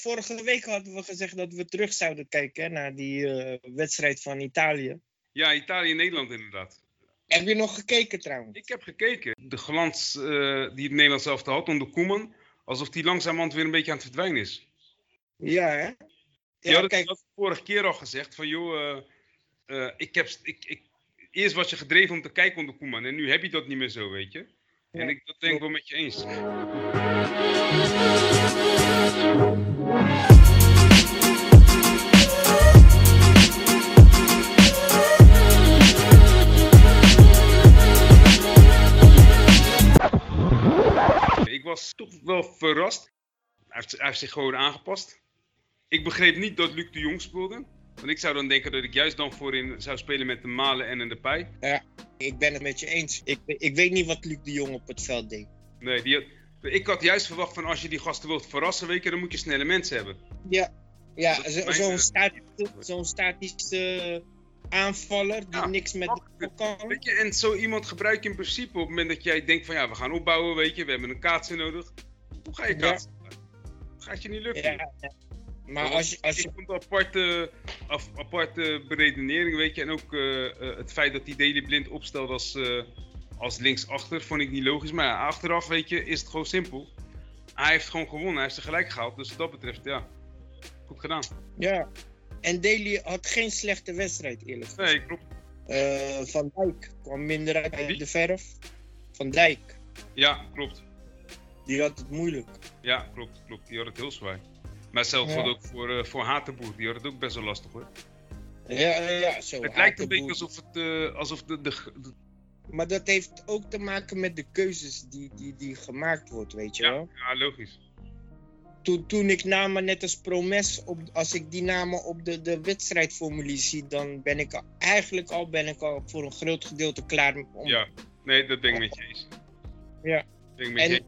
vorige week hadden we gezegd dat we terug zouden kijken hè, naar die eh, wedstrijd van Italië. Ja, Italië-Nederland inderdaad. Heb je nog gekeken trouwens? Ik heb gekeken. De glans eh, die het Nederlands zelf had onder Koeman, alsof die langzamerhand weer een beetje aan het verdwijnen is. Ja, hè? Ja, Ja, dat kijk, had ik vorige keer al gezegd. Van joh, eh, ik heb, ik, ik, eerst was je gedreven om te kijken onder Koeman. En nu heb je dat niet meer zo, weet je. En ik, dat denk ik wel met je eens. Ik was toch wel verrast. Hij heeft, hij heeft zich gewoon aangepast. Ik begreep niet dat Luc de Jong speelde. Want ik zou dan denken dat ik juist dan voorin zou spelen met de Malen en de Pij. ik ben het met je eens. Ik, ik weet niet wat Luc de Jong op het veld deed. Nee, die ik had juist verwacht van als je die gasten wilt verrassen, weet je, dan moet je snelle mensen hebben. Ja, ja zo- eh, statische, zo'n statische aanvaller die Ja, niks met de kan. Weet je, en zo iemand gebruik je in principe op het moment dat jij denkt van ja, we gaan opbouwen, weet je, we hebben een kaatsen nodig. Hoe ga je Ja. kaatsen? Gaat je niet lukken. Ja. Maar als je, als je het aparte, af, aparte beredenering, weet je. En ook eh, eh, het feit dat hij Daily Blind opstelde als, eh, als linksachter, vond ik niet logisch. Maar ja, achteraf, weet je, is het gewoon simpel. Hij heeft gewoon gewonnen, hij heeft ze gelijk gehaald. Dus wat dat betreft, ja, goed gedaan. Ja. En Daly had geen slechte wedstrijd, eerlijk gezegd. Nee, klopt. Eh, Van Dijk kwam minder uit Wie? de verf. Van Dijk, Ja, klopt. die had het moeilijk. Ja, klopt, klopt. Die had het heel zwaar. Maar zelfs Ja. ook voor, eh voor Hatenboer, die had het ook best wel lastig hoor. Ja, ja, ja zo. het lijkt een beetje alsof, het, eh, alsof de, de, de- Maar dat heeft ook te maken met de keuzes die, die, die gemaakt wordt, weet je ja, wel. ja, logisch. Toen, toen ik namen net als Promes, op, als ik die namen op de, de wedstrijdformulier zie, dan ben ik al, eigenlijk al, ben ik al voor een groot gedeelte klaar om, Ja, nee, dat ben ik met je eens. Ja. Met En-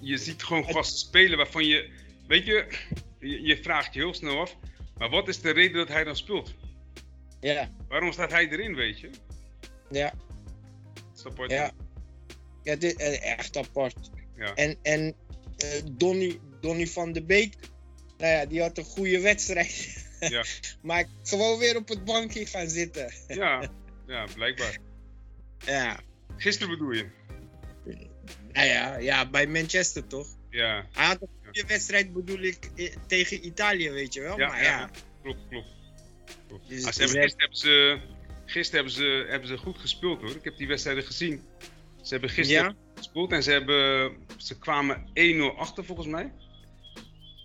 je, ziet gewoon gasten spelen waarvan je, weet je, je, je vraagt je heel snel af, maar wat is de reden dat hij dan speelt? Ja, Waarom staat hij erin, weet je? ja, is apart. ja. Ja, dit is echt apart. Ja. En, en eh, Donny, Donny van de Beek, nou ja, die had een goede wedstrijd. Ja. maar gewoon weer op het bankje gaan zitten. ja, ja, blijkbaar. Ja, Gisteren bedoel je? nou ja, ja, bij Manchester toch? Ja, Hij had een goede wedstrijd, bedoel ik, eh, tegen Italië, weet je wel. Ja, maar ja. ja, klopt, klopt. klopt. Dus- Ah, ze hebben, gisteren hebben ze, gisteren hebben ze, hebben ze goed gespeeld hoor. Ik heb die wedstrijden gezien. Ze hebben gisteren ja, gespeeld en ze, hebben, ze kwamen 1-0 achter volgens mij.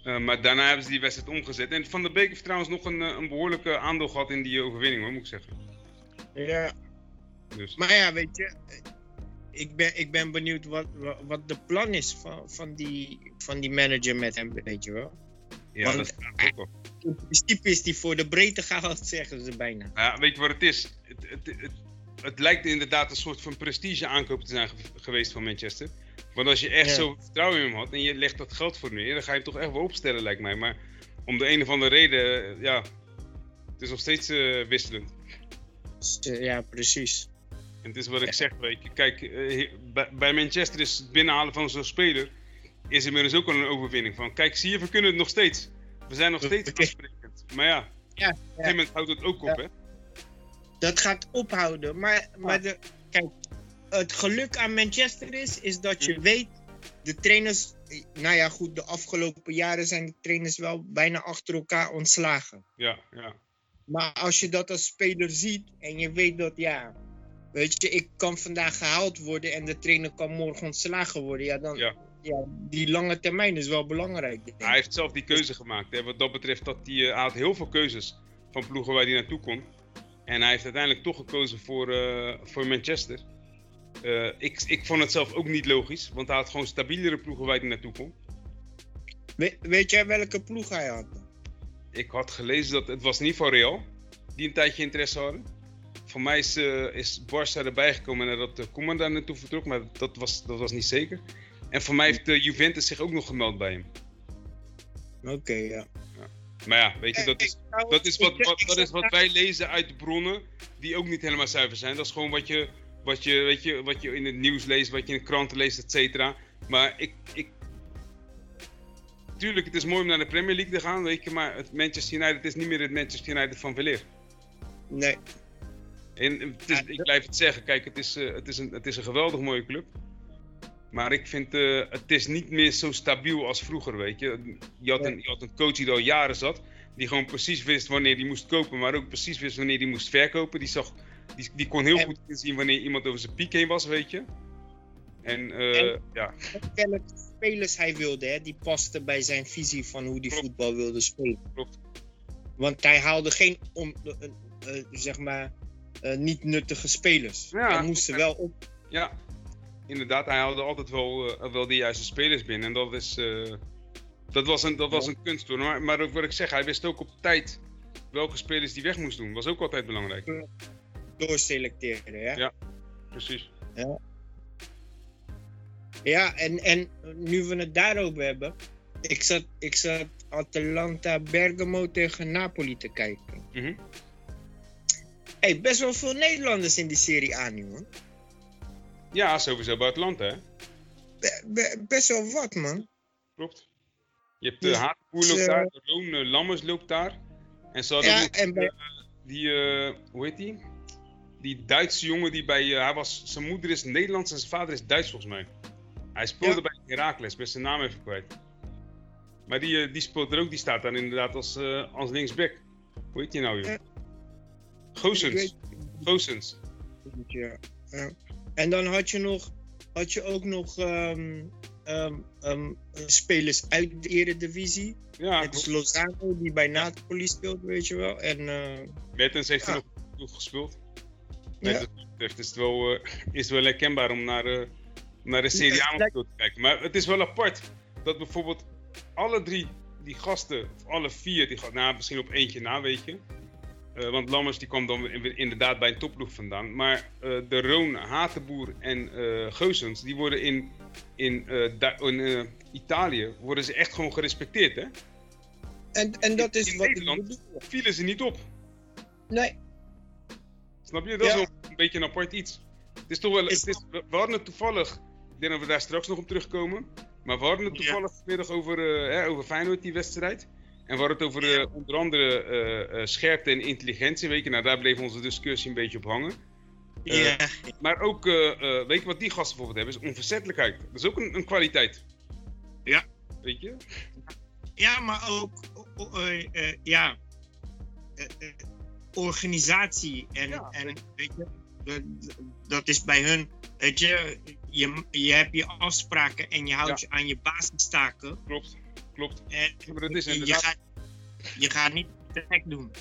Eh, maar daarna hebben ze die wedstrijd omgezet. En Van der Beek heeft trouwens nog een, eh, een behoorlijke aandeel gehad in die overwinning hoor, moet ik zeggen. ja. Dus, Maar ja, weet je, ik ben, ik ben benieuwd wat, wat, wat de plan is van, van, die, van die manager met hem, weet je wel. Ja, dat is ook principe is die voor de breedte gehaald, zeggen ze bijna. Ja, weet je wat het is? Het, het, het, het lijkt inderdaad een soort van prestige aankoop te zijn ge- geweest van Manchester. Want als je echt Ja. zo vertrouwen in hem had en je legt dat geld voor neer, dan ga je hem toch echt wel opstellen, lijkt mij. Maar om de een of andere reden, eh, ja, het is nog steeds eh, wisselend. Dus, eh, Ja, precies. En het is wat ik zeg, weet je. Kijk, bij, bij Manchester is het binnenhalen van zo'n speler is inmiddels ook al een overwinning. Van, kijk, zie je, we kunnen het nog steeds. We zijn nog steeds aansprekend. Maar ja, op een Ja, gegeven moment houdt het ook op, Ja. hè? dat gaat ophouden. Maar, maar de, kijk, het geluk aan Manchester is, is dat je weet, de trainers, nou ja goed, de afgelopen jaren zijn de trainers wel bijna achter elkaar ontslagen. Ja, ja. Maar als je dat als speler ziet en je weet dat, ja, weet je, ik kan vandaag gehaald worden en de trainer kan morgen ontslagen worden, ja, dan, Ja. Ja, die lange termijn is wel belangrijk. Hij heeft zelf die keuze gemaakt. Hè. Wat dat betreft, dat hij, eh, hij had heel veel keuzes van ploegen waar hij naartoe kon. En hij heeft uiteindelijk toch gekozen voor, eh, voor Manchester. Eh, ik, ik vond het zelf ook niet logisch, want hij had gewoon stabielere ploegen waar hij naartoe kon. We- weet jij welke ploeg hij had? Ik had gelezen dat het was niet van Real, die een tijdje interesse hadden. Voor mij is, is Barca erbij gekomen nadat uh, Koeman daar naartoe vertrok, maar dat was, dat was niet zeker. En voor mij heeft uh, Juventus zich ook nog gemeld bij hem. Oké, ja. Maar ja, weet je, dat is, Dat is wat, wat, dat is wat wij lezen uit de bronnen, die ook niet helemaal zuiver zijn. Dat is gewoon wat je, wat je, weet je, wat je in het nieuws leest, wat je in de kranten leest, et cetera. Maar ik, ik, tuurlijk, het is mooi om naar de Premier League te gaan, weet je, maar het Manchester United is niet meer het Manchester United van weleer. Nee. En het is, ik blijf het zeggen, kijk, het is, uh, het, is een, het is een geweldig mooie club. Maar ik vind, uh, het is niet meer zo stabiel als vroeger, weet je. Je had, een, je had een coach die al jaren zat, die gewoon precies wist wanneer hij moest kopen, maar ook precies wist wanneer hij moest verkopen. Die, zag, die, die kon heel goed inzien wanneer iemand over zijn piek heen was, weet je. En, uh, en ja. welke spelers hij wilde, hè, die pasten bij zijn visie van hoe hij voetbal wilde spelen. Klopt. Want hij haalde geen, om, uh, zeg maar, niet nuttige spelers. Ja, hij moest wel op. Ja, inderdaad, hij haalde altijd wel, wel de juiste spelers binnen. En dat is dat was een, dat was een kunst hoor. Maar, maar wat ik zeg, hij wist ook op tijd welke spelers die weg moest doen. Was ook altijd belangrijk. Doorselecteren, ja. Ja, precies. Ja, ja en, en nu we het daarover hebben. Ik zat, ik zat Atalanta Bergamo tegen Napoli te kijken. Mm hey, best wel veel Nederlanders in die Serie A nu, hoor. Ja, sowieso Atlanta, hè? best wel wat, man. Klopt. Je hebt de uh, Haatpoel loopt daar, de Roon uh, Lammers loopt daar. En ze hadden ja, ook, en bij... uh, die, hoe heet die? Die Duitse jongen die bij, hij was, zijn moeder is Nederlands en zijn vader is Duits volgens mij. Hij speelde ja. bij Heracles, ben zijn naam even kwijt. Maar die, die speelt er ook, die staat daar inderdaad als, als linksback. Hoe heet die nou, joh? Goosens. Goosens. Ja, ja. En dan had je, nog, had je ook nog um, um, um, spelers uit de Eredivisie. Ja, het is Lozano die bij Napoli speelt, weet je wel. En, uh, Mertens heeft ja. er nog gespeeld. Ja. Het is wel, uh, is wel herkenbaar om naar, uh, naar de Serie A te kijken. Maar het is wel apart dat bijvoorbeeld alle drie die gasten, of alle vier, die gaan nou, misschien op eentje na, weet je. Uh, want Lammers die kwam dan inderdaad bij een topploeg vandaan. Maar uh, de Roon, Hatenboer en uh, Geusens, die worden in in, uh, in uh, Italië worden ze echt gewoon gerespecteerd, hè? En, en dat in, is in wat Nederland vielen ze niet op. Nee. Snap je? Dat ja. is wel een beetje een apart iets. Het is toch wel, is het is, we, we hadden het toevallig, ik denk dat we daar straks nog op terugkomen. Maar we hadden het toevallig ja. vanmiddag over, uh, hè, over Feyenoord, die wedstrijd. En hadden het over ja. onder andere scherpte en intelligentie. Weet je, nou, daar bleef onze discussie een beetje op hangen. Ja. Maar ook, weet je wat die gasten bijvoorbeeld hebben? Is onverzettelijkheid. Dat is ook een, een kwaliteit. Ja. Weet je? Ja, maar ook, ja, organisatie. En, ja, en weet je, dat, dat is bij hun, weet je, je, je hebt je afspraken en je houdt ja. je aan je basistaken. Klopt, klopt. En, maar dat is inderdaad... je, gaat, je gaat niet te gek doen.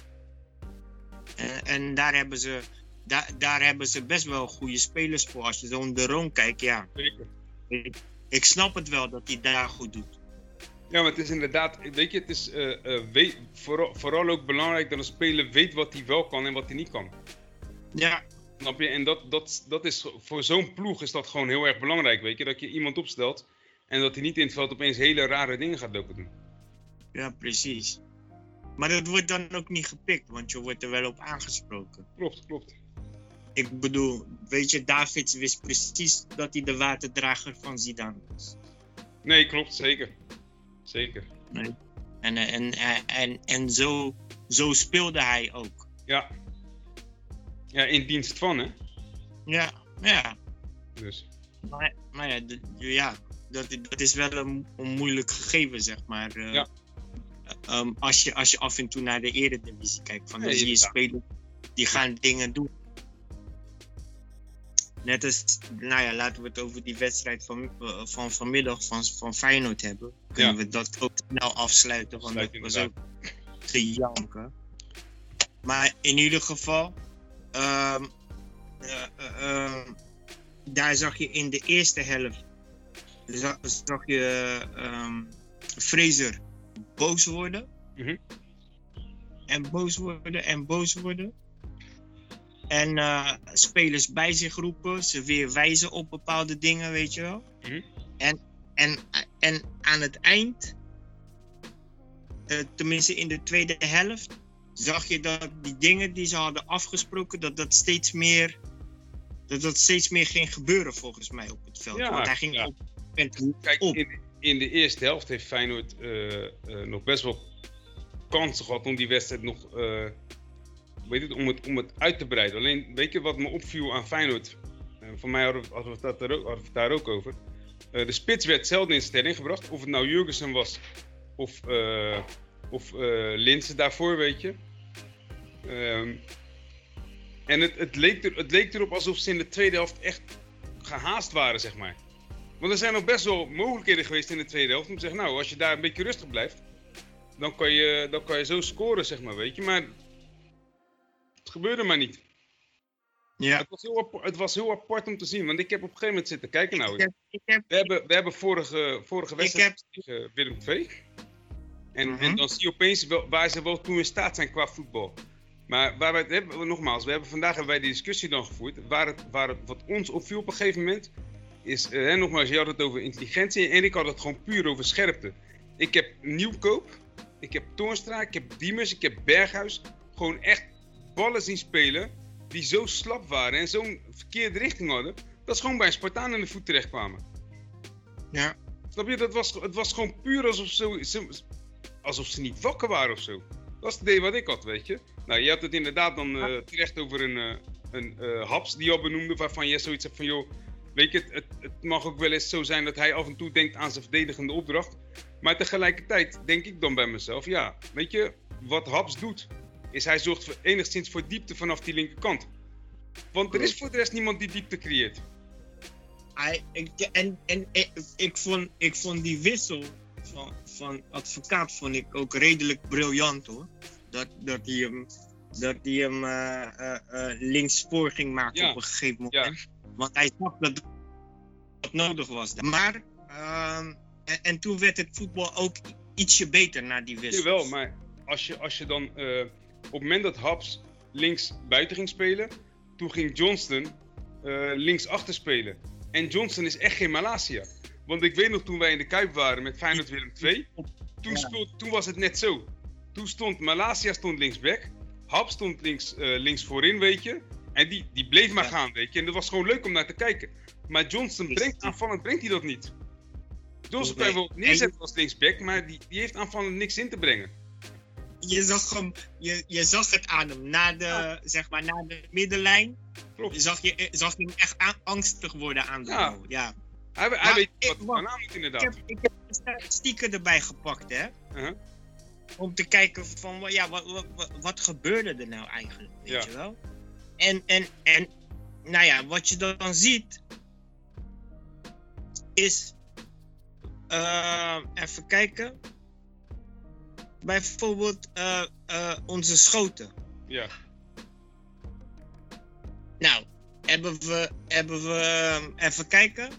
En, en daar hebben ze daar, daar hebben ze best wel goede spelers voor. Als je zo de Roon kijkt, ja. Zeker. Ik, ik, snap het wel dat hij daar goed doet. Ja, maar het is inderdaad, weet je, het is uh, uh, weet, vooral, vooral, ook belangrijk dat een speler weet wat hij wel kan en wat hij niet kan. Ja. Snap je? En dat, dat, dat is, voor zo'n ploeg is dat gewoon heel erg belangrijk, weet je. Dat je iemand opstelt en dat hij niet in het veld opeens hele rare dingen gaat lopen doen. Ja, precies. Maar dat wordt dan ook niet gepikt, want je wordt er wel op aangesproken. Klopt, klopt ik bedoel, weet je, Davids wist precies dat hij de waterdrager van Zidane was. Nee, klopt, zeker. Zeker. Nee. En, en, en, en, en zo, zo speelde hij ook. Ja. Ja, in dienst van, hè? Ja, ja. Dus. Maar, maar ja, ja dat, dat is wel een, een moeilijk gegeven, zeg maar. Uh, ja. Um, als, je, als je af en toe naar de eredivisie kijkt, van dan zie je spelers die gaan dingen doen Net als, nou ja, laten we het over die wedstrijd van, uh, van vanmiddag van, van Feyenoord hebben. Kunnen ja. we dat ook snel afsluiten, want Sluit dat was ook te janken. Maar in ieder geval, um, uh, uh, daar zag je in de eerste helft, zag, zag je um, Fraser boos worden. Mm -hmm. En boos worden en boos worden. En uh, spelers bij zich roepen, ze weer wijzen op bepaalde dingen, weet je wel. Mm-hmm. En, en, en aan het eind, uh, tenminste in de tweede helft, zag je dat die dingen die ze hadden afgesproken, dat dat steeds meer, dat dat steeds meer ging gebeuren volgens mij op het veld. Ja, Want hij ging ja. op, Kijk. In, in de eerste helft heeft Feyenoord eh, eh, nog best wel kansen gehad om die wedstrijd nog weet het, om, het, om het uit te breiden. Alleen, weet je wat me opviel aan Feyenoord? voor mij hadden we, hadden we, het, hadden we daar ook over. de spits werd zelden in stelling gebracht. Of het nou Jurgensen was of, of Linse daarvoor, weet je. Ehm, en het, het, leek er, het leek erop alsof ze in de tweede helft echt gehaast waren, zeg maar. Want er zijn nog best wel mogelijkheden geweest in de tweede helft. Om te zeggen, nou, als je daar een beetje rustig blijft, dan kan je, dan kan je zo scoren, zeg maar, weet je. Maar het gebeurde maar niet. Ja. Het was, heel, het was heel apart om te zien, want ik heb op een gegeven moment zitten kijken. Nou, ik heb, ik heb, we, hebben, we hebben vorige, vorige wedstrijd tegen Willem II. En, en mhm. dan zie je opeens wel, waar ze wel toe in staat zijn qua voetbal. Maar waar wij nogmaals, we hebben, vandaag hebben wij die discussie dan gevoerd. Waar het, waar het, wat ons opviel op een gegeven moment, is, uh, nogmaals, je had het over intelligentie en ik had het gewoon puur over scherpte. Ik heb Nieuwkoop, ik heb Toornstra, ik heb Diemers, ik heb Berghuis. Gewoon echt ballen zien spelen die zo slap waren en zo'n verkeerde richting hadden, dat ze gewoon bij een Spartaan in de voet terecht kwamen. Ja. Snap je? Dat was, het was gewoon puur alsof, zo, alsof ze niet wakker waren of zo. Dat is het idee wat ik had, weet je. Nou, je had het inderdaad dan uh, terecht over een, uh, een uh, Haps die je al benoemde, waarvan je zoiets hebt van, joh, weet je, het, het, mag ook wel eens zo zijn dat hij af en toe denkt aan zijn verdedigende opdracht. Maar tegelijkertijd denk ik dan bij mezelf, ja, weet je, wat Haps doet, is hij zorgt voor, enigszins voor diepte vanaf die linkerkant. Want er is voor de rest niemand die diepte creëert. I, ik, en en ik, ik, vond, ik vond die wissel van, van advocaat vond ik ook redelijk briljant hoor. Dat, dat hij hem, dat hij hem uh, uh, uh, links voor ging maken op een gegeven moment. Want hij zag dat dat nodig was. Maar, ehm, en, en, toen werd het voetbal ook ietsje beter na die wissel. Jawel, maar als je, als je dan op het moment dat Haps links buiten ging spelen, toen ging Johnston links achter spelen. En Johnston is echt geen Malasia. Want ik weet nog toen wij in de Kuip waren met Feyenoord Willem II. Toen, toen was het net zo. Toen stond Malasia stond linksback. Hap stond links, uh, links voorin, weet je. En die, die bleef maar gaan, weet je. En dat was gewoon leuk om naar te kijken. Maar Johnson brengt aanvallend brengt hij dat niet. Johnson kan je wel neerzetten als linksback, maar die, die heeft aanvallend niks in te brengen. Je zag, hem, je, je zag het aan hem. Na de, zeg maar, na de middenlijn Klopt. Zag, je, zag je hem echt angstig worden aan de ja. ja. Hij, hij weet wat hij moet inderdaad. Ik heb, ik heb statistieken erbij gepakt, hè. Uh-huh. Om te kijken van, ja, wat, wat, wat, gebeurde er nou eigenlijk, weet je wel? En, en, en, nou ja, wat je dan ziet, is, uh, even kijken, bijvoorbeeld uh, uh, onze schoten. Ja. Nou, hebben we, hebben we, even kijken,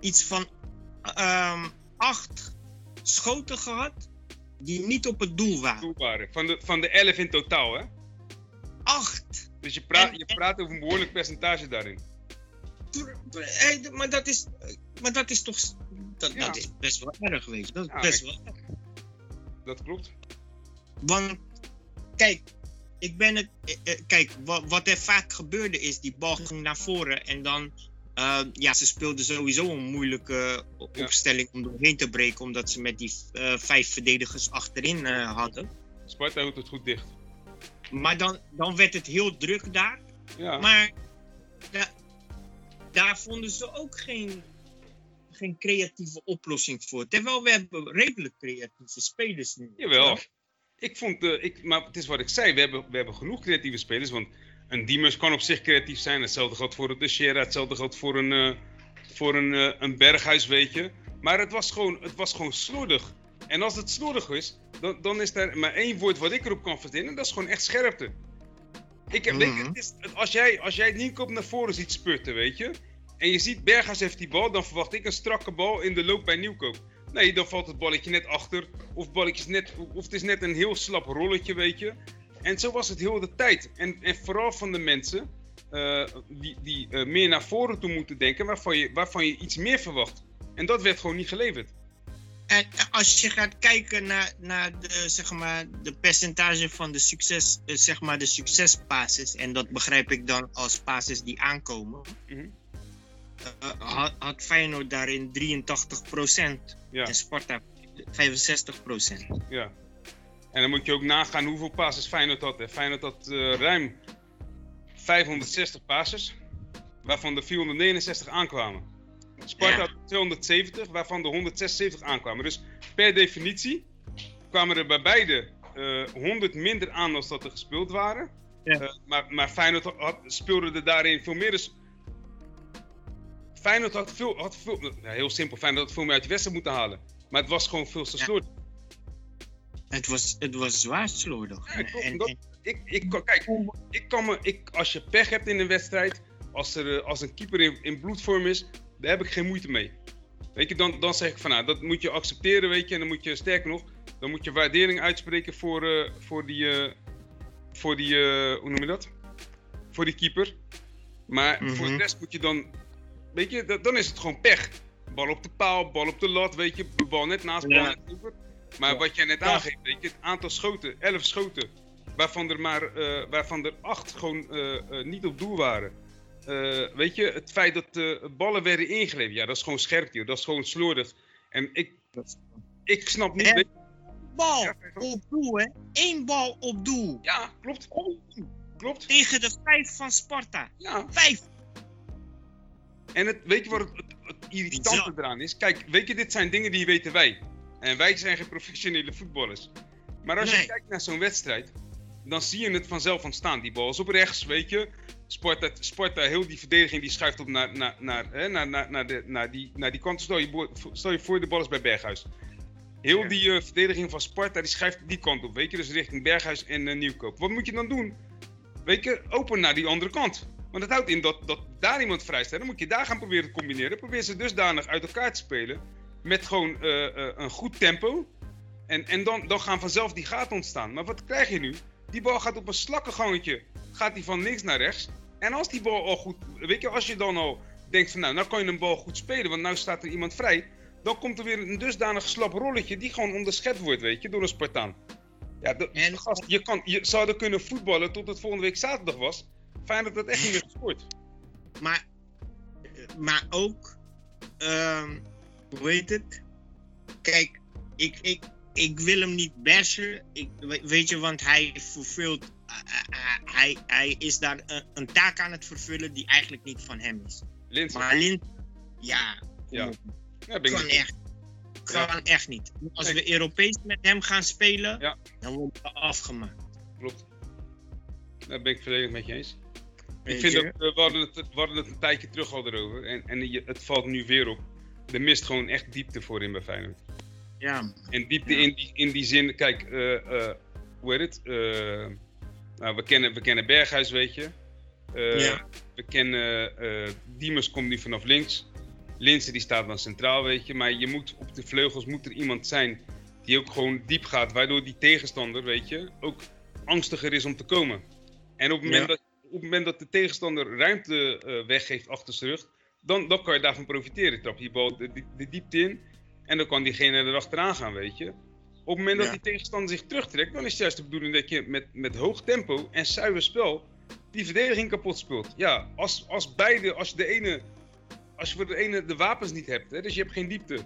iets van um, acht schoten gehad die niet op het doel waren. Doel waren. Van, de, van de elf in totaal, hè? Acht. Dus je praat, je praat over een behoorlijk percentage daarin. Maar dat is, maar dat is toch dat, dat is best wel erg geweest. Dat is best wel erg. Dat klopt. Want, kijk, ik ben het. Eh, eh, kijk, wat, wat er vaak gebeurde is, die bal ging naar voren en dan uh, ja, ze speelden sowieso een moeilijke opstelling om doorheen te breken, omdat ze met die uh, vijf verdedigers achterin uh, hadden. Sparta houdt het goed dicht. Maar dan, dan werd het heel druk daar. Ja. Maar da daar vonden ze ook geen, geen creatieve oplossing voor. Terwijl we hebben redelijk creatieve spelers nu. Jawel. Ik vond, ik, maar het is wat ik zei, we hebben, we hebben genoeg creatieve spelers. Want een Diemers kan op zich creatief zijn. Hetzelfde geldt voor een Teixeira, hetzelfde geldt voor een, uh, voor een, uh, een Berghuis, weet je. Maar het was, gewoon, het was gewoon slordig. En als het slordig is, dan, dan is er maar één woord wat ik erop kan verzinnen. Dat is gewoon echt scherpte. Ik heb, mm het is, als, jij, als jij Nienkoop naar voren ziet spurten, weet je. En je ziet Berghuis heeft die bal, dan verwacht ik een strakke bal in de loop bij Nieuwkoop. Nee, dan valt het balletje net achter. Of, balletjes net, of het is net een heel slap rolletje, weet je. En zo was het heel de tijd. En, en vooral van de mensen uh, die, die uh, meer naar voren toe moeten denken, waarvan je, waarvan je iets meer verwacht. En dat werd gewoon niet geleverd. En als je gaat kijken naar, naar de, zeg maar, de percentage van de succes, eh, zeg maar de succespasses, en dat begrijp ik dan als passes die aankomen, mm had, had Feyenoord daarin 83% Ja, en Sparta 65%. ja. En dan moet je ook nagaan hoeveel passes Feyenoord had. Hè. Feyenoord had eh, ruim 560 passes, waarvan er 469 aankwamen. Sparta Ja. had 270, waarvan er 176 aankwamen. Dus per definitie kwamen er bij beide eh 100 minder aan dan dat er gespeeld waren. Ja. Eh, maar, maar Feyenoord had, had- speelde er daarin veel meer. Dus Feyenoord had veel, had veel heel simpel, Feyenoord had veel meer uit de wedstrijd moeten halen. Maar het was gewoon veel te Ja. slordig. Het was, het was zwaar slordig. Ja. En- Dat- en- Ik, ik, kan- kijk, ik kan me, ik, als je pech hebt in een wedstrijd, als, er, eh, als een keeper in, in bloedvorm is, daar heb ik geen moeite mee. Weet je, dan, dan zeg ik van nou, dat moet je accepteren, weet je. En dan moet je, sterker nog, dan moet je waardering uitspreken voor, eh, voor die, eh, voor die eh, hoe noem je dat? Voor die keeper. Maar voor de Mhm. rest moet je dan, weet je, da- dan is het gewoon pech. Bal op de paal, bal op de lat, weet je, bal net naast, bal Ja. net over. Maar Ja. wat jij net Ja. aangeeft, weet je, het aantal schoten, 11 schoten, waarvan er maar eh, waarvan er 8 gewoon niet op doel waren. Eh, weet je, het feit dat eh, ballen werden ingeleverd, ja, dat is gewoon scherp, joh. dat is gewoon slordig. En ik, ik snap niet. En- weet- Bal Ja, op doel, hè? Eén bal op doel. ja, klopt, klopt. Tegen de vijf van Sparta. Ja, Vijf. En het, weet je wat het, het, het irritante Bizar. eraan is? Kijk, weet je, dit zijn dingen die weten wij. En wij zijn geen professionele voetballers. Maar als je kijkt naar zo'n wedstrijd, dan zie je het vanzelf ontstaan. Die bal is op rechts, weet je. Sparta, Sparta heel die verdediging die schuift op naar, naar, naar, hè, naar, naar, naar, de, naar, die, naar die kant. Stel je, stel je voor, de bal is bij Berghuis. Heel die eh, verdediging van Sparta die schuift die kant op, weet je. Dus richting Berghuis en eh, Nieuwkoop. Wat moet je dan doen? Weet je, open naar die andere kant. Want dat houdt in dat, dat daar iemand vrij staat. Dan moet je daar gaan proberen te combineren. Probeer ze dusdanig uit elkaar te spelen. Met gewoon eh, een goed tempo. En, en dan, dan gaan vanzelf die gaten ontstaan. Maar wat krijg je nu? Die bal gaat op een slakkengangetje. Gaat die van links naar rechts. En als die bal al goed... Weet je, als je dan al denkt van nou, nou kan je een bal goed spelen. Want nou staat er iemand vrij. Dan komt er weer een dusdanig slap rolletje die gewoon onderschept wordt, weet je, door een Spartaan. Ja, de, En- gast, je, kan, je zou er kunnen voetballen tot het volgende week zaterdag was. Fijn dat dat echt niet meer gescoord. Maar, maar ook, ehm, hoe heet het? Kijk, ik, ik, ik wil hem niet bashen. Ik, we- weet je, want hij vervult. Eh, eh, hij, hij is daar een, een taak aan het vervullen die eigenlijk niet van hem is. Maar Lint, ja, Ja. Ja, ben kan echt. Kan echt niet. Als Nee. we Europees met hem gaan spelen, Ja. dan worden we afgemaakt. Klopt. Daar ben ik volledig met je eens. Weet Ik vind je? dat, eh, we, hadden het, we hadden het een tijdje terug al erover. En, en het valt nu weer op. Er mist gewoon echt diepte voor in bij Feyenoord. Ja, En diepte in, die, in die zin, kijk, eh, eh, hoe heet het? Eh, nou, we, kennen, we kennen Berghuis, weet je. Eh, Ja. We kennen eh Diemers komt nu vanaf links. Linse die staat dan centraal, weet je. Maar je moet op de vleugels moet er iemand zijn die ook gewoon diep gaat. Waardoor die tegenstander, weet je, ook angstiger is om te komen. En op het moment, Ja. dat, op het moment dat de tegenstander ruimte eh, weggeeft achter zijn rug, dan, dan kan je daarvan profiteren. Trap je bal de, de, de diepte in en dan kan diegene erachteraan gaan, weet je. Op het moment dat Ja. die tegenstander zich terugtrekt, dan is het juist de bedoeling dat je met, met hoog tempo en zuiver spel die verdediging kapot speelt. Ja, als, als beide, als je de ene, als je voor de ene de wapens niet hebt, hè, dus je hebt geen diepte.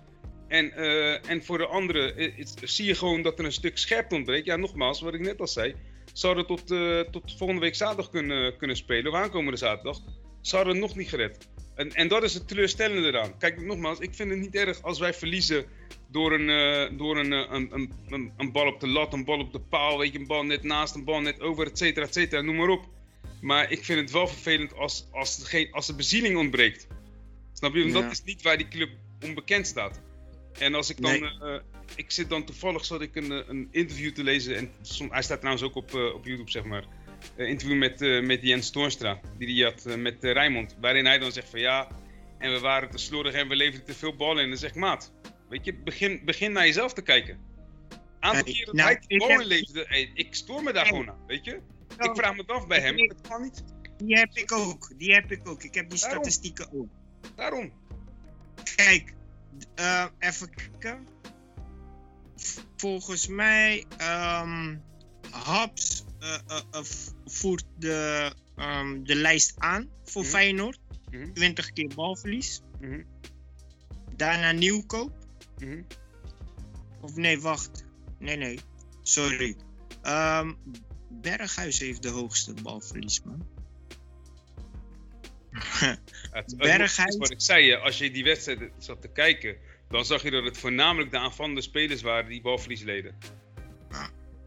En, eh, en voor de andere eh, zie je gewoon dat er een stuk scherpte ontbreekt. Ja, nogmaals, wat ik net al zei. Zouden tot, eh, tot volgende week zaterdag kunnen, kunnen spelen, of aankomende zaterdag. Zouden nog niet gered. En, en dat is het teleurstellende eraan. Kijk, nogmaals, ik vind het niet erg als wij verliezen door een, eh, door een, eh, een, een, een, een bal op de lat, een bal op de paal, weet je, een bal net naast, een bal net over, et cetera, et cetera, noem maar op. Maar ik vind het wel vervelend als, als, geen, als de bezieling ontbreekt. Snap je? Want Ja. dat is niet waar die club onbekend staat. En als ik dan, Nee. eh, ik zit dan toevallig, zat ik een, een interview te lezen, en som- hij staat trouwens ook op, op YouTube, zeg maar. Een interview met, eh, met Jens Toornstra, die hij had eh, met Rijmond. Waarin hij dan zegt van ja, en we waren te slordig en we leverden te veel ballen in. En dan zegt maat, weet je, begin, begin naar jezelf te kijken. Aantal Hey, keren dat nou, hij die ik ballen heb- leverde, hey, ik stoor me daar gewoon aan, weet je. Ik vraag me af bij hem, het kan niet. Die heb ik ook. Die heb ik ook. Ik heb die Daarom. statistieken ook. Daarom. Kijk, eh, even kijken. Volgens mij, Haps eh, eh, eh, v- voert de, ehm, de lijst aan voor Mhm. Feyenoord. Mhm. 20 keer balverlies. Mhm. Daarna nieuwkoop. Mhm. Of nee, wacht. Nee, nee. Sorry. Ehm, Berghuis heeft de hoogste balverlies, man. Het, Berghuis- wat ik zei, als je die wedstrijd zat te kijken, dan zag je dat het voornamelijk de aanvallende spelers waren die balverlies leden.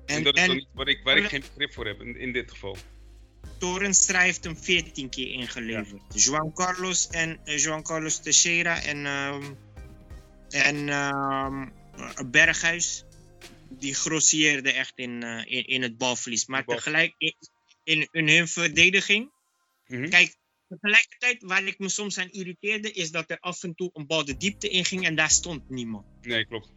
En, en dat is en dan iets waar ik, waar ik geen begrip voor heb in, in dit geval. Torenstra heeft hem 14 keer ingeleverd. Juan Carlos en eh, Juan Carlos Teixeira en, ehm, en ehm, Berghuis. Die grossieerden echt in, eh, in, in het balverlies. Maar Bal- tegelijk in, in, in hun verdediging. Mhm. Kijk, tegelijkertijd waar ik me soms aan irriteerde. Is dat er af en toe een bal de diepte in ging en daar stond niemand. Nee, klopt.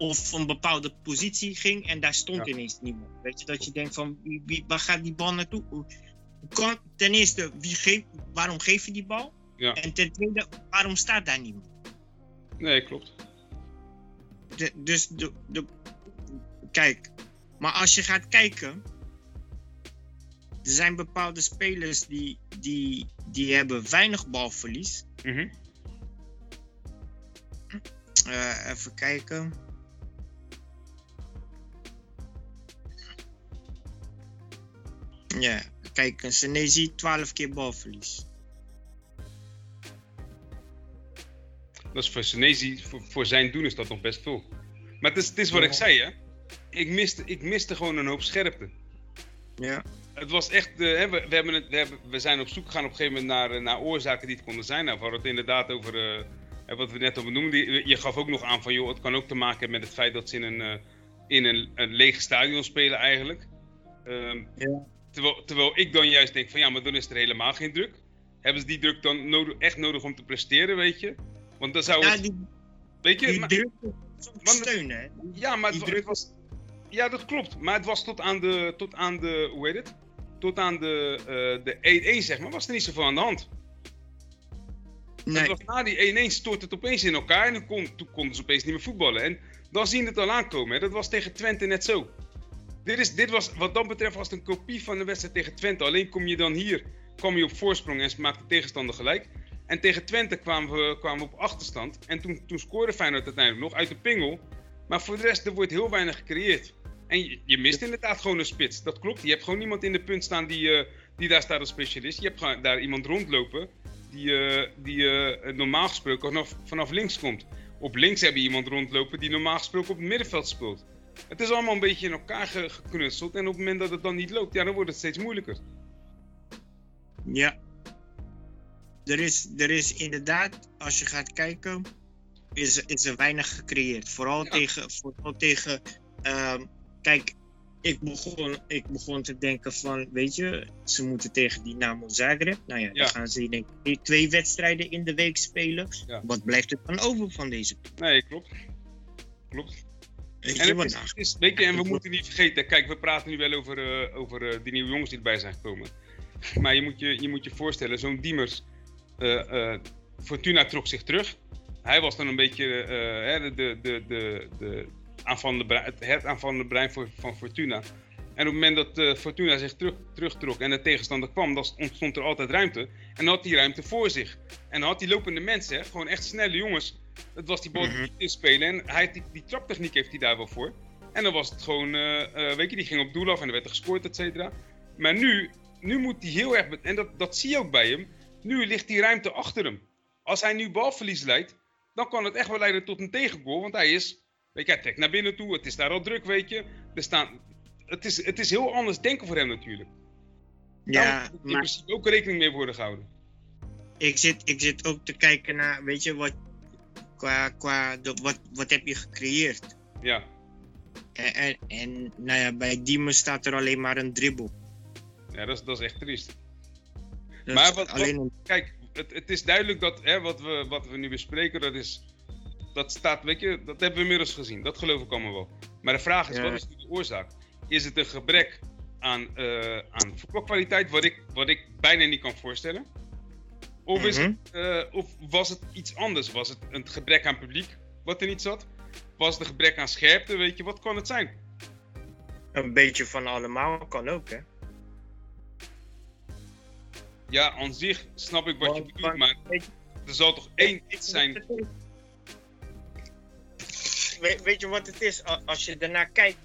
Of een bepaalde positie ging en daar stond Ja. ineens niemand. Weet je, dat je denkt van, wie, waar gaat die bal naartoe? Kan, ten eerste, wie waarom geef je die bal? Ja. En ten tweede, waarom staat daar niemand? Nee, klopt. De, dus, de, de, kijk, maar als je gaat kijken, er zijn bepaalde spelers die, die, die hebben weinig balverlies. Eh, even kijken. Ja, kijk, een Senezi 12 keer balverlies. Dat is voor Senezi, voor, voor zijn doen is dat nog best veel. Maar het is, het is wat Ja. ik zei, hè. Ik miste, ik miste gewoon een hoop scherpte. Ja, Het was echt, eh, hè, we, we, hebben het, we, hebben, we zijn op zoek gegaan op een gegeven moment naar, eh, naar oorzaken die het konden zijn. Nou, we hadden het inderdaad over, eh, wat we net al benoemden. Je, gaf ook nog aan van, joh, het kan ook te maken hebben met het feit dat ze in een, eh, in een, een leeg stadion spelen eigenlijk. Ehm, Ja. Terwijl, terwijl ik dan juist denk van, ja, maar dan is er helemaal geen druk. Hebben ze die druk dan nodig, echt nodig om te presteren, weet je? Want dan zou ja het, die, weet je, die maar- druk steunen. Hè? ja, maar het, druk- was. Ja, dat klopt. Maar het was tot aan de. Tot aan de hoe heet het? Tot aan de, eh de 1-1, zeg maar, was er niet zoveel aan de hand. Nee, was na die 1-1 stort het opeens in elkaar en kon, toen konden ze opeens niet meer voetballen. En dan zien we het al aankomen. Hè. Dat was tegen Twente net zo. Dit, is, dit was, wat dat betreft, was het een kopie van de wedstrijd tegen Twente. Alleen kom je dan hier, kwam je op voorsprong en maakte de tegenstander gelijk. En tegen Twente kwamen we, kwamen we op achterstand. En toen, toen scoorde Feyenoord uiteindelijk nog uit de pingel. Maar voor de rest, er wordt heel weinig gecreëerd. En je, je mist inderdaad gewoon een spits. Dat klopt. Je hebt gewoon niemand in de punt staan die, eh, die daar staat als specialist. Je hebt daar iemand rondlopen die, eh, die eh, normaal gesproken vanaf, vanaf links komt. Op links heb je iemand rondlopen die normaal gesproken op het middenveld speelt. Het is allemaal een beetje in elkaar ge- geknutseld. En op het moment dat het dan niet loopt, ja, dan wordt het steeds moeilijker. ja. Er is, er is inderdaad, als je gaat kijken, is, is er weinig gecreëerd. Vooral Ja. tegen, vooral tegen ehm, kijk, ik begon, ik begon te denken van, weet je, ze moeten tegen Dynamo Zagreb. Nou ja, Ja. dan gaan ze denk ik twee wedstrijden in de week spelen. Ja. Wat blijft er dan over van deze? Nee, klopt. Klopt. En, je, het wat is, het is- weet je, en we moeten niet vergeten, kijk, we praten nu wel over, eh, over eh, die nieuwe jongens die erbij zijn gekomen. Maar je moet je, je, moet je voorstellen, zo'n Diemers, eh, Fortuna trok zich terug. Hij was dan een beetje de, de, de, de, de aanvallende brein, het, het aanvallende brein voor, van Fortuna. En op het moment dat Fortuna zich terug, terugtrok en de tegenstander kwam, dan ontstond er altijd ruimte. En dan had hij ruimte voor zich. En dan had hij lopende mensen, hè, gewoon echt snelle jongens. Het was die bal die inspelen en hij, die, die traptechniek heeft hij daar wel voor. En dan was het gewoon, eh, eh, weet je, die ging op doel af en er werd er gescoord, et cetera. Maar nu, nu moet hij heel erg, en dat, dat zie je ook bij hem, nu ligt die ruimte achter hem. Als hij nu balverlies leidt, dan kan het echt wel leiden tot een tegengoal, want hij is, weet je, hij trekt naar binnen toe, het is daar al druk, weet je. Er staan, het, is, het is heel anders denken voor hem natuurlijk. Daar Ja, moet in maar principe ook rekening mee worden gehouden. ik zit, ik zit ook te kijken naar, weet je, wat, qua, qua de, wat, wat heb je gecreëerd? Ja, En, en, en nou ja, bij Diemen staat er alleen maar een dribbel. ja dat, is, dat is echt triest. Dat Maar wat- alleen Kijk, het, het is duidelijk dat hè, wat, we, wat we nu bespreken, dat is. Dat staat, weet je, dat hebben we inmiddels gezien. Dat geloof ik allemaal wel. Maar de vraag is, Ja. wat is de oorzaak? Is het een gebrek aan, eh aan voetbalkwaliteit, wat ik, wat ik bijna niet kan voorstellen? Of, is Mhm. het, eh, of was het iets anders? Was het een gebrek aan publiek wat er niet zat? Was het een gebrek aan scherpte? Weet je, wat kan het zijn? een beetje van allemaal kan ook, hè? Ja, aan zich snap ik wat je bedoelt, maar er zal toch één iets zijn. Weet, je wat het is? Als je daarnaar kijkt.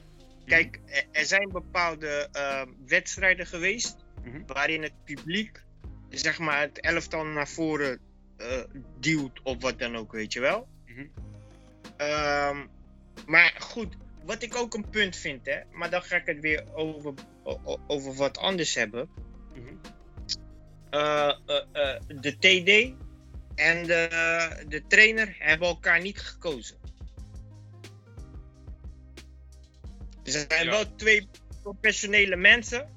Kijk, er- er zijn bepaalde ehm, wedstrijden geweest. Mhm. waarin het publiek, zeg maar, het elftal naar voren eh, duwt of wat dan ook, weet je wel. Mhm. Ehm, maar goed, wat ik ook een punt vind, hè, maar dan ga ik het weer over, over wat anders hebben. Mhm. Eh, eh, de TD en de, de trainer hebben elkaar niet gekozen. Er zijn Ja. wel twee professionele mensen,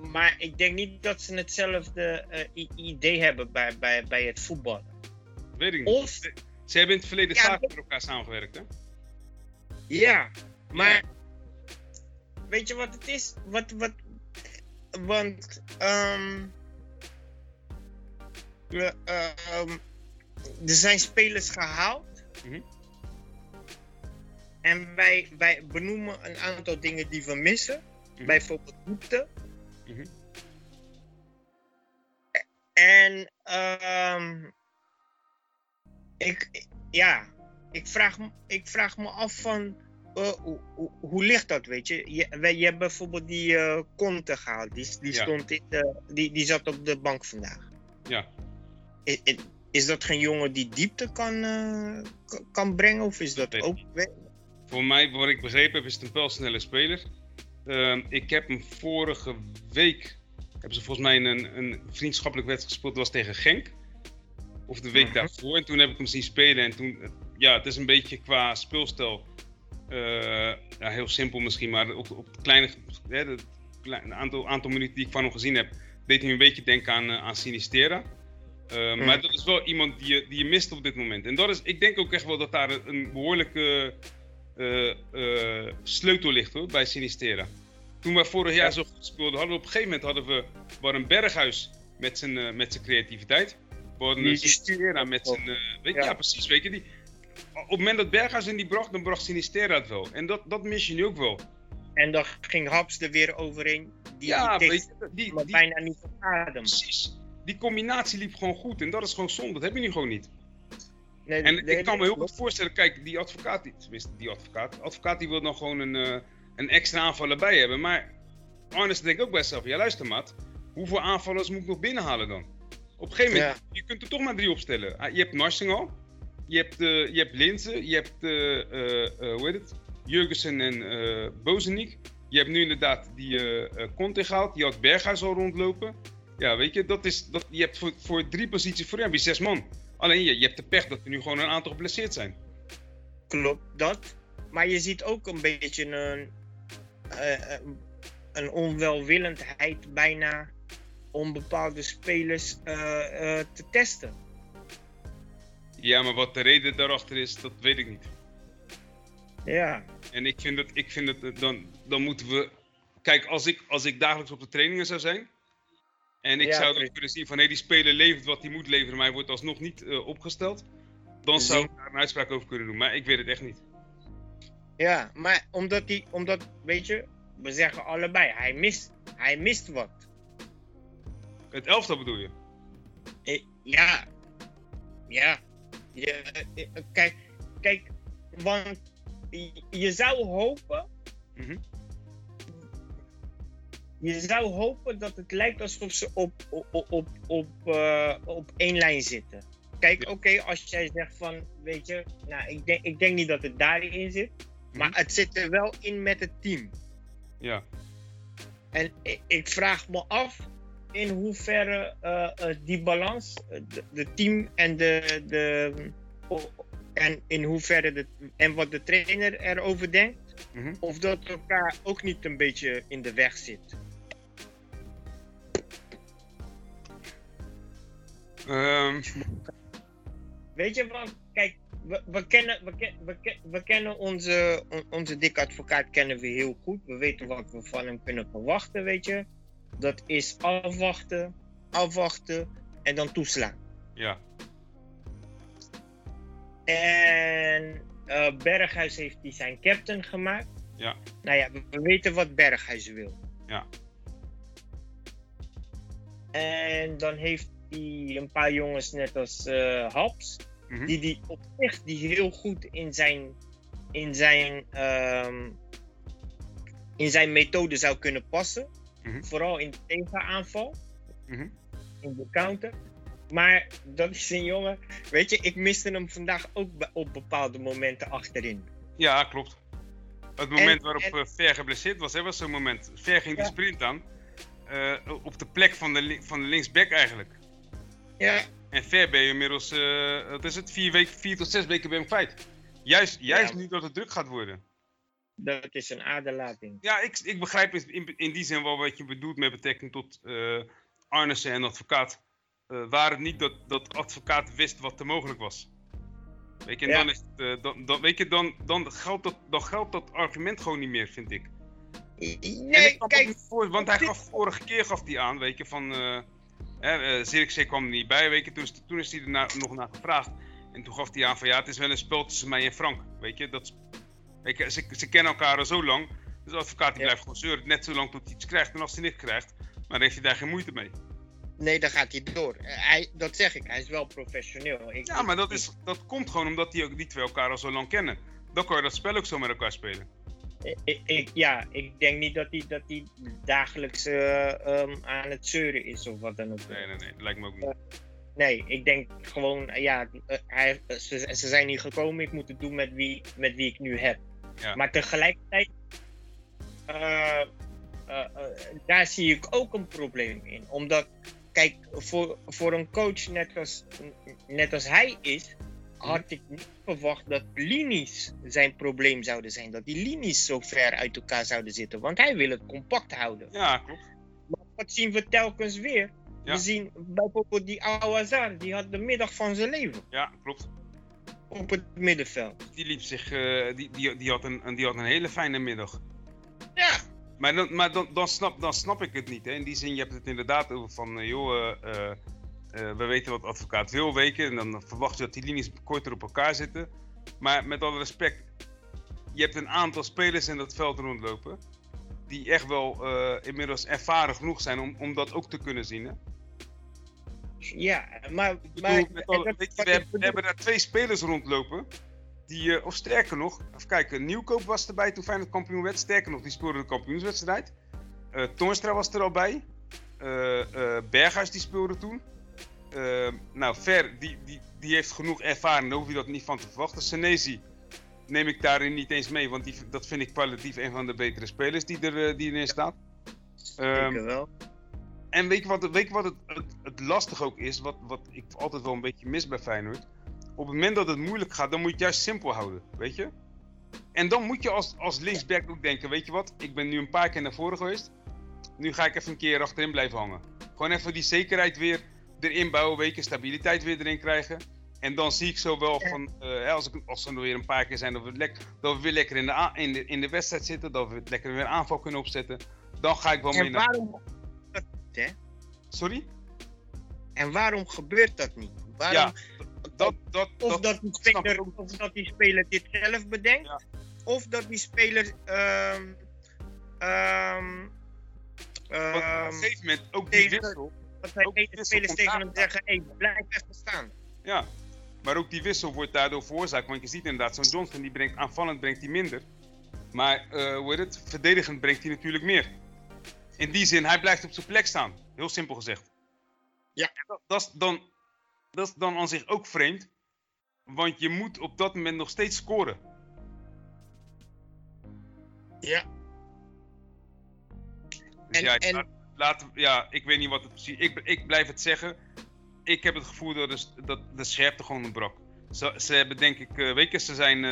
maar ik denk niet dat ze hetzelfde eh, idee hebben bij, bij, bij het voetballen. Weet ik niet. Of, Ze hebben in het verleden Ja, vaak met elkaar samengewerkt, hè? ja, maar weet je wat het is? Wat, wat, want, ehm, ehm, er zijn spelers gehaald. Mhm. En wij, wij benoemen een aantal dingen die we missen. Mhm. Bijvoorbeeld diepte. Mhm. En ehm, ik, ja, ik vraag, me- ik vraag me af van eh, hoe, hoe, hoe ligt dat, weet je? Je, je hebt bijvoorbeeld die eh Conte gehaald, die, die, Ja. stond in die, die zat op de bank vandaag. Ja. Is, dat geen jongen die diepte kan, eh, kan brengen of is dat ook... Voor mij, wat ik begrepen heb, is het een pijlsnelle speler. Ehm, ik heb hem vorige week, hebben ze volgens mij een, een vriendschappelijk wedstrijd gespeeld, dat was tegen Genk. Of de week Mhm. daarvoor. En toen heb ik hem zien spelen. En toen, eh, ja, het is een beetje qua speelstijl. eh, ja, heel simpel misschien, maar op, op het kleine, hè, aantal, aantal minuten die ik van hem gezien heb, deed hij een beetje denken aan, eh, aan Sinistera. Eh, Mhm. Maar dat is wel iemand die je, die je mist op dit moment. En dat is, ik denk ook echt wel dat daar een, een behoorlijke sleutel ligt hoor, bij Sinistera. Toen wij vorig jaar Ja. zo goed speelden, hadden we op een gegeven moment hadden we, we een Berghuis met zijn, eh, met zijn creativiteit. We een Sinistera met zijn. weet, ja. Ja. precies. Weet je, die, op het moment dat Berghuis in die bracht, dan bracht Sinistera het wel. En dat, dat mis je nu ook wel. En dan ging Haps er weer overheen. Die, ja, die weet je, die, die, bijna niet op adem. precies. Die combinatie liep gewoon goed en dat is gewoon zonde. Dat heb je nu gewoon niet. Nee, En ik kan me heel goed voorstellen, kijk, die advocaat, die, tenminste die advocaat, de advocaat die wil dan gewoon een, eh, een extra aanvaller bij hebben. Maar Arnes denkt ook bij zichzelf, ja luister maat, hoeveel aanvallers moet ik nog binnenhalen dan? Op een gegeven moment, je kunt er toch maar drie opstellen. Ah, Je hebt Narsing al, je hebt, eh je hebt Linzen, je hebt, eh, hoe heet het, Jurgensen en eh Bozenik. Je hebt nu inderdaad die Conte gehaald, je had Berghuis al rondlopen. Ja, weet je, dat is, dat, je hebt voor, voor drie posities voor heb je zes man. Alleen je, je hebt de pech dat er nu gewoon een aantal geblesseerd zijn. Klopt dat. Maar je ziet ook een beetje een, eh, eh, een onwelwillendheid bijna om bepaalde spelers eh, te testen. Ja, maar wat de reden daarachter is, dat weet ik niet. Ja, En ik vind het, ik vind het dan, dan moeten we. Kijk, als ik, als ik dagelijks op de trainingen zou zijn. En ik Ja, zou dan precies. kunnen zien van hé, die speler levert wat hij moet leveren, maar hij wordt alsnog niet eh, opgesteld. Dan zou ik daar een uitspraak over kunnen doen, maar ik weet het echt niet. ja maar omdat hij, omdat, weet je, we zeggen allebei, hij mist, hij mist wat. Het elftal bedoel je? Eh, ja, ja. Je, eh, kijk, kijk, want je, je zou hopen Mhm. Je zou hopen dat het lijkt alsof ze op, op, op, op, eh, op één lijn zitten. Kijk, oké, als jij zegt van, weet je, nou, ik denk, ik denk niet dat het daarin zit. Maar Mhm. het zit er wel in met het team. Ja. En ik, ik vraag me af in hoeverre eh, eh, die balans, de, de team en de. de en in hoeverre de, en wat de trainer erover denkt, Mhm. of dat elkaar ook niet een beetje in de weg zit. Ehm, Weet je, want kijk, we, we, kennen, we, ken- we, ken- we kennen onze, on- onze dikke advocaat kennen we heel goed. We weten wat we van hem kunnen verwachten, weet je. Dat is afwachten, afwachten en dan toeslaan. ja. En eh, Berghuis heeft hij zijn captain gemaakt. Ja. Nou ja, we, we weten wat Berghuis wil. Ja. En dan heeft hij een paar jongens net als uh, Haps. Mhm. Die die op zich die heel goed in zijn, in zijn, ehm, in zijn methode zou kunnen passen. Mhm. Vooral in de tegenaanval. Mhm. In de counter. Maar dat is een jongen. Weet je, ik miste hem vandaag ook op bepaalde momenten achterin. Ja, klopt. Het moment En- waarop en- eh, Ver geblesseerd was, hè, was zo'n moment. Ver ging die Ja. sprint aan. eh, op de plek van de, van de linksback eigenlijk. Ja, En Ver ben je inmiddels, eh, wat is het, vier, weken, vier tot zes weken ben je kwijt. Juist, juist Ja. nu dat het druk gaat worden. dat is een aderlating. Ja, ik, ik begrijp in, in, die zin wel wat je bedoelt met betrekking tot eh Arnissen en advocaat. Eh waar het niet dat, dat advocaat wist wat er mogelijk was. Weet je, en Ja. dan, is het, dan, dan, weet je dan, dan, geldt dat, dan geldt dat argument gewoon niet meer, vind ik. En ik Nee, kijk, voor, want hij gaf vorige keer gaf hij aan, weet je, van... eh Zirkzee kwam er niet bij, weet je, toen, is- toen is hij er na- nog naar gevraagd. En toen gaf hij aan van, ja, het is wel een spel tussen mij en Frank, weet je. Dat, is- weet je ze, ze kennen elkaar al zo lang, dus de advocaat die Ja. blijft gewoon zeuren, net zo lang tot hij iets krijgt. En als hij niks krijgt, dan heeft hij daar geen moeite mee. nee, dan gaat hij door. Eh, Hij, dat zeg ik, hij is wel professioneel. Ik, Ja, maar dat, is, dat komt gewoon omdat die, ook, die twee elkaar al zo lang kennen. Dan kan je dat spel ook zo met elkaar spelen. Ik, ik- ik- ja, ik denk niet dat hij, dat hij dagelijks eh, ehm, aan het zeuren is of wat dan ook. Nee, nee, nee, lijkt me ook niet. Nee, ik denk gewoon, eh, ja, eh, hij, eh, ze, ze zijn hier gekomen, ik moet het doen met wie, met wie ik nu heb. Ja. Maar tegelijkertijd, eh, eh, eh, daar zie ik ook een probleem in. Omdat, kijk, voor, voor een coach net als, net als hij is, had ik niet verwacht dat linies zijn probleem zouden zijn. Dat die linies zo ver uit elkaar zouden zitten. Want hij wil het compact houden. Ja, klopt. Maar wat zien we telkens weer? Ja. We zien bijvoorbeeld die Awazar, die had de middag van zijn leven Ja, klopt. op het middenveld. Die liep zich, eh, die, die, die, had een, een- die had een hele fijne middag. Ja, Maar, dan, maar dan, dan, snap, dan snap ik het niet. Hè. In die zin, je hebt het inderdaad over van, eh, joh, eh, eh, we weten wat de advocaat wil weken. En dan verwacht je dat die linies korter op elkaar zitten. Maar met alle respect, je hebt een aantal spelers in dat veld rondlopen. Die echt wel eh, inmiddels ervaren genoeg zijn om, om dat ook te kunnen zien. Hè. ja maar... Bedoel, maar met alle- dat- weet je, wat we, hebben, we bedoel- hebben daar twee spelers rondlopen. Die, eh, of sterker nog, even kijken, Nieuwkoop was erbij toen Feyenoord kampioen werd. Sterker nog, die speelde de kampioenswedstrijd. Toornstra was er al bij. Berghuis die speelde toen. Eh, nou, Ver, die, die, die heeft genoeg ervaring, daar hoef je dat niet van te verwachten. Senezi neem ik daarin niet eens mee, want die, dat vind ik kwalitatief een van de betere spelers die, er, eh, die erin staat. Ehm, Zeker wel. en weet je wat, weet je wat het, het, het lastig ook is? Wat, wat ik altijd wel een beetje mis bij Feyenoord. Op het moment dat het moeilijk gaat, dan moet je het juist simpel houden. Weet je? En dan moet je als, als linksback ook denken: weet je wat? Ik ben nu een paar keer naar voren geweest. Nu ga ik even een keer achterin blijven hangen. Gewoon even die zekerheid weer erin bouwen. Weet je, stabiliteit weer erin krijgen. En dan zie ik zo wel Ja. van, eh, als, ik, als er weer een paar keer zijn dat we, lek, dat we weer lekker in de, in, de, in de wedstrijd zitten, dat we lekker weer aanval kunnen opzetten, dan ga ik wel mee En naar. waarom, Sorry? en waarom gebeurt dat niet? Waarom, Ja, Dat, dat, of, dat, dat die speler, of dat die speler dit zelf bedenkt, Ja. of dat die speler ehm ehm Want op ehm, een gegeven moment ook die wissel. Dat die deze spelers tegen hem zeggen, hey, blijf even staan. Ja, maar ook die wissel wordt daardoor veroorzaakt. Want je ziet inderdaad, zo'n Johnson die brengt aanvallend brengt hij minder. Maar hoe heet het? Verdedigend brengt hij natuurlijk meer. In die zin, hij blijft op zijn plek staan. Heel simpel gezegd. Ja. Dat, dat, is dan, dat is dan aan zich ook vreemd. Want je moet op dat moment nog steeds scoren. Ja. Dus En- ja, en- ja, ik weet niet wat het precies ik, ik blijf het zeggen. Ik heb het gevoel dat de, dat de scherpte gewoon ontbrak. Ze, ze hebben denk ik, eh, ze, zijn, eh,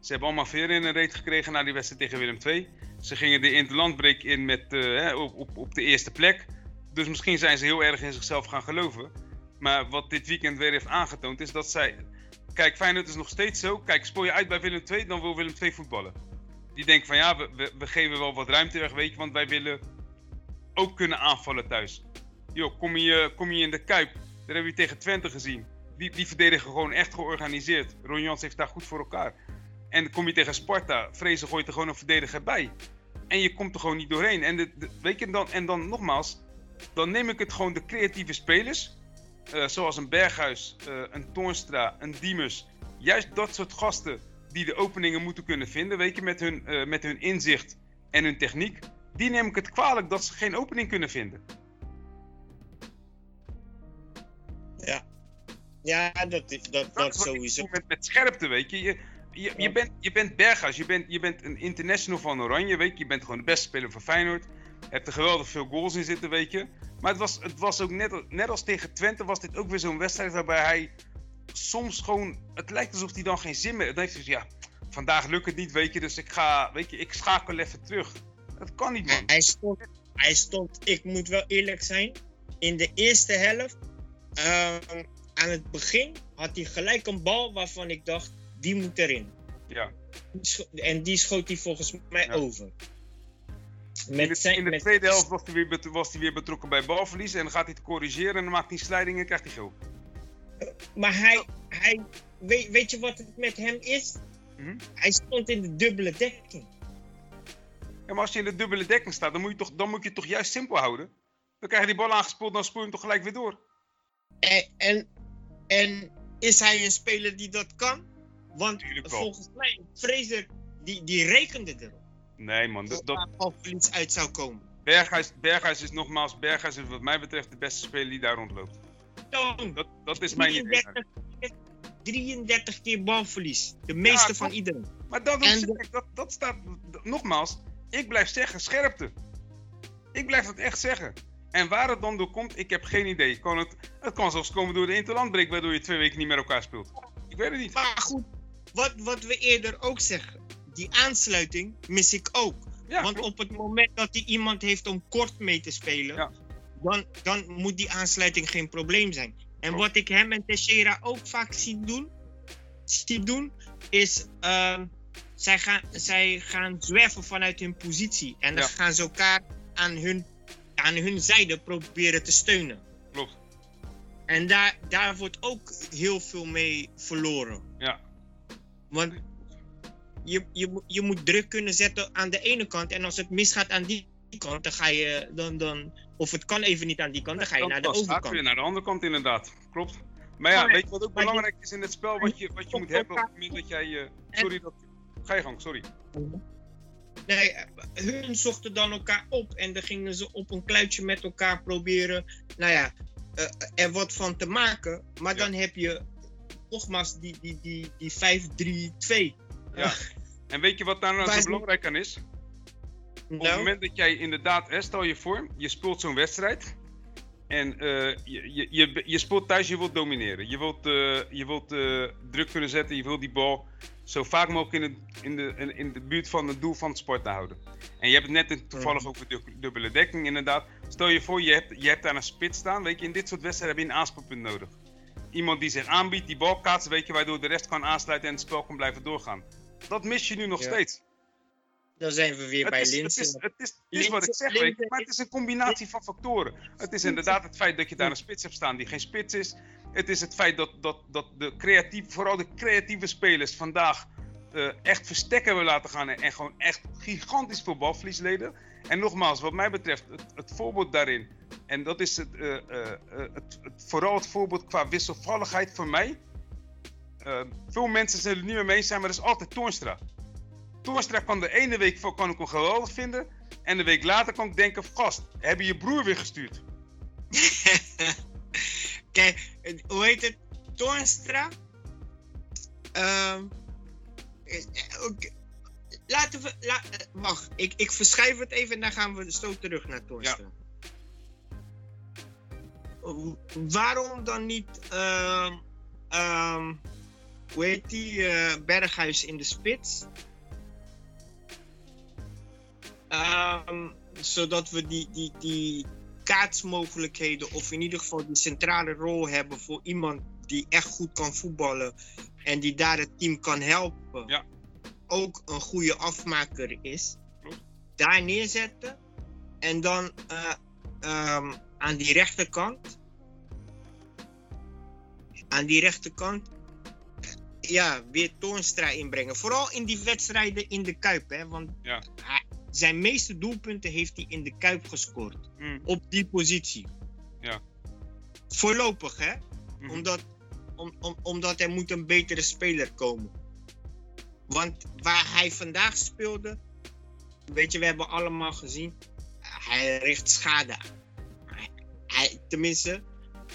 ze hebben allemaal veer in een reet gekregen na die wedstrijd tegen Willem II. Ze gingen de interlandbreek in met, hè, op, op, op de eerste plek. Dus misschien zijn ze heel erg in zichzelf gaan geloven. Maar wat dit weekend weer heeft aangetoond is dat zij... Kijk, Feyenoord is nog steeds zo. Kijk, speel je uit bij Willem II, dan wil Willem II voetballen. Die denken van ja, we, we, we geven wel wat ruimte weg, weet je, want wij willen ook kunnen aanvallen thuis. Yo, kom je, kom je in de Kuip, daar hebben we tegen Twente gezien. Die, die verdedigen gewoon echt georganiseerd. Ron Jans heeft daar goed voor elkaar. En kom je tegen Sparta, Vrezen gooit er gewoon een verdediger bij. En je komt er gewoon niet doorheen. En, de, weet je, dan, en dan nogmaals, dan neem ik het gewoon de creatieve spelers. eh, zoals een Berghuis, eh, een Toornstra, een Diemers. Juist dat soort gasten die de openingen moeten kunnen vinden. Weet je, met hun, eh, met hun inzicht en hun techniek. Die neem ik het kwalijk dat ze geen opening kunnen vinden. Ja. Ja, dat, is- dat, dat ik sowieso. Met, met scherpte, weet je. Je, je, je, bent, je bent Berghuis, je bent, je bent een international van Oranje, weet je. Je bent gewoon de beste speler van Feyenoord. Je hebt er geweldig veel goals in zitten, weet je. Maar het was, het was ook net, net als tegen Twente, was dit ook weer zo'n wedstrijd waarbij hij soms gewoon... Het lijkt alsof hij dan geen zin meer... Dan heeft hij zoiets, ja, vandaag lukt het niet, weet je. Dus ik ga, weet je, ik schakel even terug. Dat kan niet, man. Hij stond, hij stond, ik moet wel eerlijk zijn, in de eerste helft, ehm, aan het begin had hij gelijk een bal waarvan ik dacht, die moet erin. Ja. En die schoot hij volgens mij Ja. over. In de, zijn, in de met- tweede helft was hij, weer was hij weer betrokken bij balverlies. En dan gaat hij het corrigeren en dan maakt hij slijding en krijgt hij geel. Maar hij, hij weet, weet je wat het met hem is? Mhm. Hij stond in de dubbele dekking. Ja, maar als je in de dubbele dekking staat, dan moet je, toch, dan moet je het toch juist simpel houden. Dan krijg je die bal aangespeeld, dan spoel je hem toch gelijk weer door. En, en, en is hij een speler die dat kan? Want volgens mij, Fraser, die, die rekende erop. Nee man, dat, Dat daar balverlies uit zou komen. Berghuis, Berghuis is nogmaals, Berghuis is wat mij betreft de beste speler die daar rondloopt. Dat, dat is mijn idee. 33, 33 keer balverlies. De meeste van iedereen. Maar dat, En dat, dat staat, nogmaals, ik blijf zeggen, scherpte. Ik blijf dat echt zeggen. En waar het dan door komt, ik heb geen idee. Kan het, het kan zelfs komen door de interlandbreek, waardoor je twee weken niet met elkaar speelt. Ik weet het niet. Maar goed, wat, wat we eerder ook zeggen. Die aansluiting mis ik ook. Ja, Want klopt. op het moment dat hij iemand heeft om kort mee te spelen, Ja. dan, dan moet die aansluiting geen probleem zijn. En Klopt. wat ik hem en Teixeira ook vaak zie doen, zie doen is ehm, zij, gaan, zij gaan zwerven vanuit hun positie. En dan Ja. gaan ze elkaar aan hun, aan hun zijde proberen te steunen. klopt. En daar, daar wordt ook heel veel mee verloren. Ja. Want je, je, moet- je moet druk kunnen zetten aan de ene kant. En als het misgaat aan die kant, dan ga je dan, dan. Of het kan even niet aan die kant, dan ga je naar de overkant. weer naar de andere kant inderdaad. Klopt. Maar ja, weet je wat ook belangrijk is in het spel? Wat je, wat je moet hebben op het moment dat jij... eh, sorry, dat, ga je gang, sorry. Nee, hun zochten dan elkaar op en dan gingen ze op een kluitje met elkaar proberen, nou ja, eh, er wat van te maken. Maar Ja. dan heb je nogmaals die, die, die, die 5-3-2. Ja. En weet je wat daar nou zo belangrijk aan is? Op het Nou, moment dat jij inderdaad, hè, stel je voor, je speelt zo'n wedstrijd. En eh, je, je, je, je speelt thuis, je wilt domineren. Je wilt, eh, je wilt eh, druk kunnen zetten, je wilt die bal zo vaak mogelijk in, het, in, de, in, de buurt van het doel van het sport te houden. En je hebt het net in- toevallig Mhm. over du- dubbele dekking, inderdaad. Stel je voor, je hebt, je hebt daar een spits staan. Weet je, in dit soort wedstrijden heb je een aanspoelpunt nodig. Iemand die zich aanbiedt, die bal kaatst, weet je, waardoor de rest kan aansluiten en het spel kan blijven doorgaan. Dat mis je nu nog Ja. steeds. Dan zijn we weer Het bij is, het, is, het, is, het is wat ik Linse- zeg, Linse maar het is een combinatie van factoren. Het is inderdaad het feit dat je daar een spits hebt staan die geen spits is. Het is het feit dat, dat, dat de creatief, vooral de creatieve spelers vandaag eh, echt verstek hebben laten gaan en, en gewoon echt gigantisch balverlies leden. En nogmaals, wat mij betreft, het, het voorbeeld daarin, en dat is het, eh, eh, het, het, vooral het voorbeeld qua wisselvalligheid voor mij. Veel mensen zullen het niet meer mee zijn, maar dat is altijd Toornstra. Toornstra kan de ene week van- kan ik hem geweldig vinden. En de week later kan ik denken, gast, heb je je broer weer gestuurd? Kijk, hoe heet het? Toornstra. Ehm, eh, oké. Laten we. La, eh, wacht, ik, ik verschuif het even en dan gaan we zo terug naar Toornstra. Eh, Waarom dan niet. ehm, ehm, hoe heet die? eh, Berghuis in de spits? Ehm, zodat we die, die, die kaatsmogelijkheden, of in ieder geval die centrale rol hebben voor iemand die echt goed kan voetballen en die daar het team kan helpen, Ja. ook een goede afmaker is. Klopt. Daar neerzetten en dan eh, ehm, aan die rechterkant, aan die rechterkant, ja, weer Toornstra inbrengen. Vooral in die wedstrijden in de Kuip, hè, want Ja. hij- zijn meeste doelpunten heeft hij in de Kuip gescoord. Mm. Op die positie. Ja. Voorlopig, hè? Mhm. Omdat, om, om, omdat er moet een betere speler komen. Want waar hij vandaag speelde, weet je, we hebben allemaal gezien, hij richt schade aan. Hij, hij- tenminste,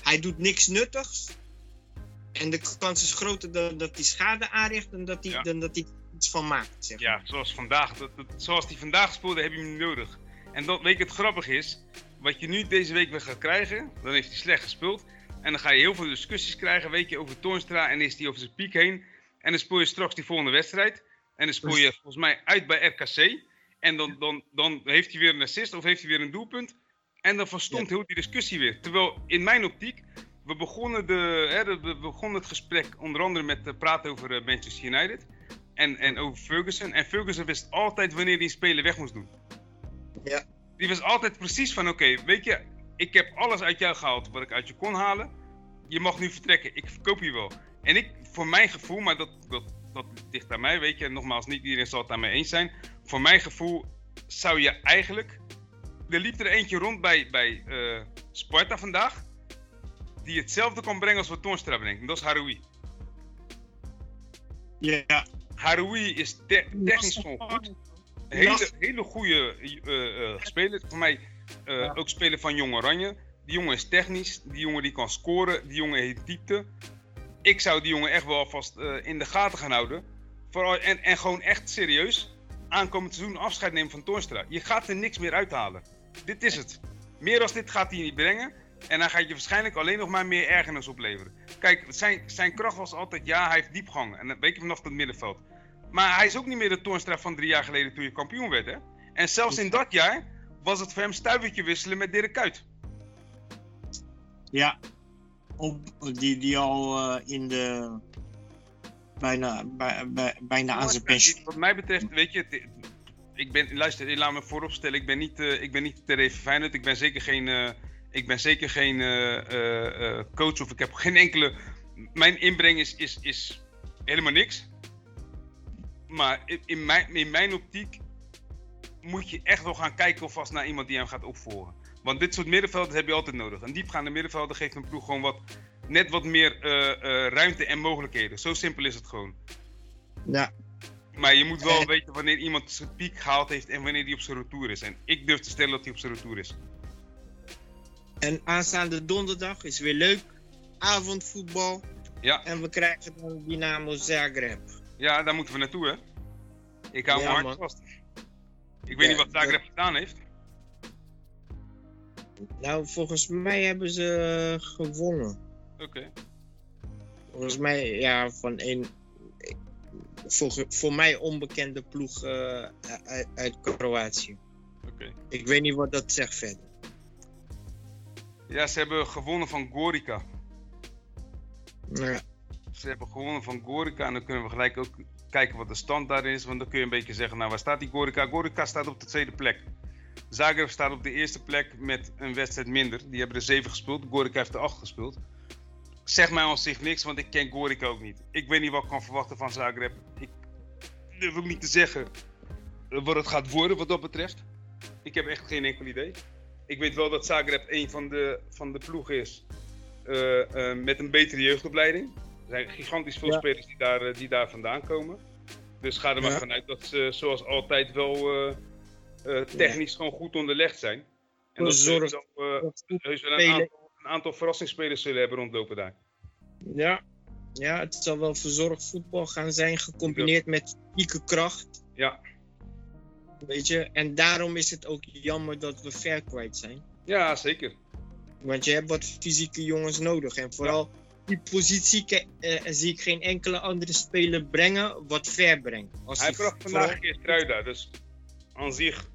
hij doet niks nuttigs. En de kans is groter dan dat hij schade aanricht dan dat hij, Ja. dan dat hij iets van maakt. Zeg. Ja, zoals vandaag. Dat, dat- zoals die vandaag speelde, heb je hem niet nodig. En dat, weet je, het grappig is, wat je nu deze week weer gaat krijgen, dan heeft hij slecht gespeeld. En dan ga je heel veel discussies krijgen, weet je, over Toornstra en is hij over zijn piek heen. En dan speel je straks die volgende wedstrijd. En dan speel je volgens mij uit bij RKC. En dan, dan, dan heeft hij weer een assist of heeft hij weer een doelpunt. En dan verstomt heel die discussie weer. Terwijl in mijn optiek, we begonnen, de, hè, we begonnen het gesprek onder andere met eh, praten over eh, Manchester United. En, en over Ferguson. En Ferguson wist altijd wanneer hij een speler weg moest doen. Ja. Die wist altijd precies van, oké, weet je, ik heb alles uit jou gehaald wat ik uit je kon halen. Je mag nu vertrekken, ik verkoop je wel. En ik, voor mijn gevoel, maar dat, dat, dat ligt aan mij, weet je. En nogmaals, niet iedereen zal het daarmee eens zijn. Voor mijn gevoel zou je eigenlijk... Er liep er eentje rond bij, bij eh, Sparta vandaag. Die hetzelfde kan brengen als wat Toornstra brengt. En dat is Haroui. Ja. Haroui is te- technisch gewoon goed. Hele, hele goede eh, speler. Voor mij eh, ook speler van Jong Oranje. Die jongen is technisch. Die jongen die kan scoren. Die jongen heeft diepte. Ik zou die jongen echt wel alvast eh, in de gaten gaan houden. Vooral, en, en gewoon echt serieus aankomend seizoen afscheid nemen van Toornstra. Je gaat er niks meer uithalen. Dit is het. Meer dan dit gaat hij niet brengen. En dan gaat je waarschijnlijk alleen nog maar meer ergernis opleveren. Kijk, zijn, zijn kracht was altijd, ja, hij heeft diepgang. En dat weet je vanaf het middenveld. Maar hij is ook niet meer de Toornstra van drie jaar geleden toen je kampioen werd, hè? En zelfs in dat jaar was het voor hem stuivertje wisselen met Dirk Kuyt. Ja. Op, die, die al eh, in de. Bijna, bij, bij- bijna aan zijn pensioen. Wat mij betreft, weet je, het- ik ben, luister, laat me vooropstellen, ik ben niet, eh, ik ben niet ter even Feyenoord. Ik ben zeker geen, eh, ik ben zeker geen coach of ik heb geen enkele, mijn inbreng is, is, is helemaal niks. Maar in, mijn, in mijn optiek moet je echt wel gaan kijken of vast naar iemand die hem gaat opvolgen. Want dit soort middenvelders heb je altijd nodig. Een diepgaande middenvelder geeft een ploeg gewoon wat, net wat meer eh, eh, ruimte en mogelijkheden. Zo simpel is het gewoon. Ja. Maar je moet wel Eh. weten wanneer iemand zijn piek gehaald heeft en wanneer hij op zijn retour is. En ik durf te stellen dat hij op zijn retour is. En aanstaande donderdag is weer leuk. Avondvoetbal. Ja, En we krijgen dan Dynamo Zagreb. Ja daar moeten we naartoe, hè? Ik hou Ja, hart man. vast. Ik weet Ja, niet wat Zagreb gedaan heeft. Nou, volgens mij hebben ze gewonnen. Oké. Volgens mij, ja, van een. Voor, voor mij onbekende ploeg eh, uit, uit Kroatië. Oké. Ik weet niet wat dat zegt verder. Ja, ze hebben gewonnen van Gorica. Ja, Ze hebben gewonnen van Gorica. En dan kunnen we gelijk ook kijken wat de stand daarin is. Want dan kun je een beetje zeggen, nou waar staat die Gorica? Gorica staat op de tweede plek. Zagreb staat op de eerste plek met een wedstrijd minder. Die hebben er zeven gespeeld. Gorica heeft er acht gespeeld. Zeg mij aan zich niks, want ik ken Gorica ook niet. Ik weet niet wat ik kan verwachten van Zagreb. Ik durf ook niet te zeggen wat het gaat worden wat dat betreft. Ik heb echt geen enkel idee. Ik weet wel dat Zagreb een van de, van de ploegen is eh, eh, met een betere jeugdopleiding. Er zijn gigantisch veel Ja. spelers die daar, eh, die daar vandaan komen. Dus ga er maar vanuit dat ze zoals altijd wel eh, eh, technisch gewoon goed onderlegd zijn. En dat ze heus wel, een aantal, een aantal verrassingsspelers zullen hebben rondlopen daar. Ja. ja, het zal wel verzorgd voetbal gaan zijn, gecombineerd met fysieke kracht. Ja. Weet je, en daarom is het ook jammer dat we ver kwijt zijn. Ja, zeker. Want je hebt wat fysieke jongens nodig. En vooral die positie eh, zie ik geen enkele andere speler brengen wat ver brengt. Als Hij bracht vandaag Truida, dus aan zich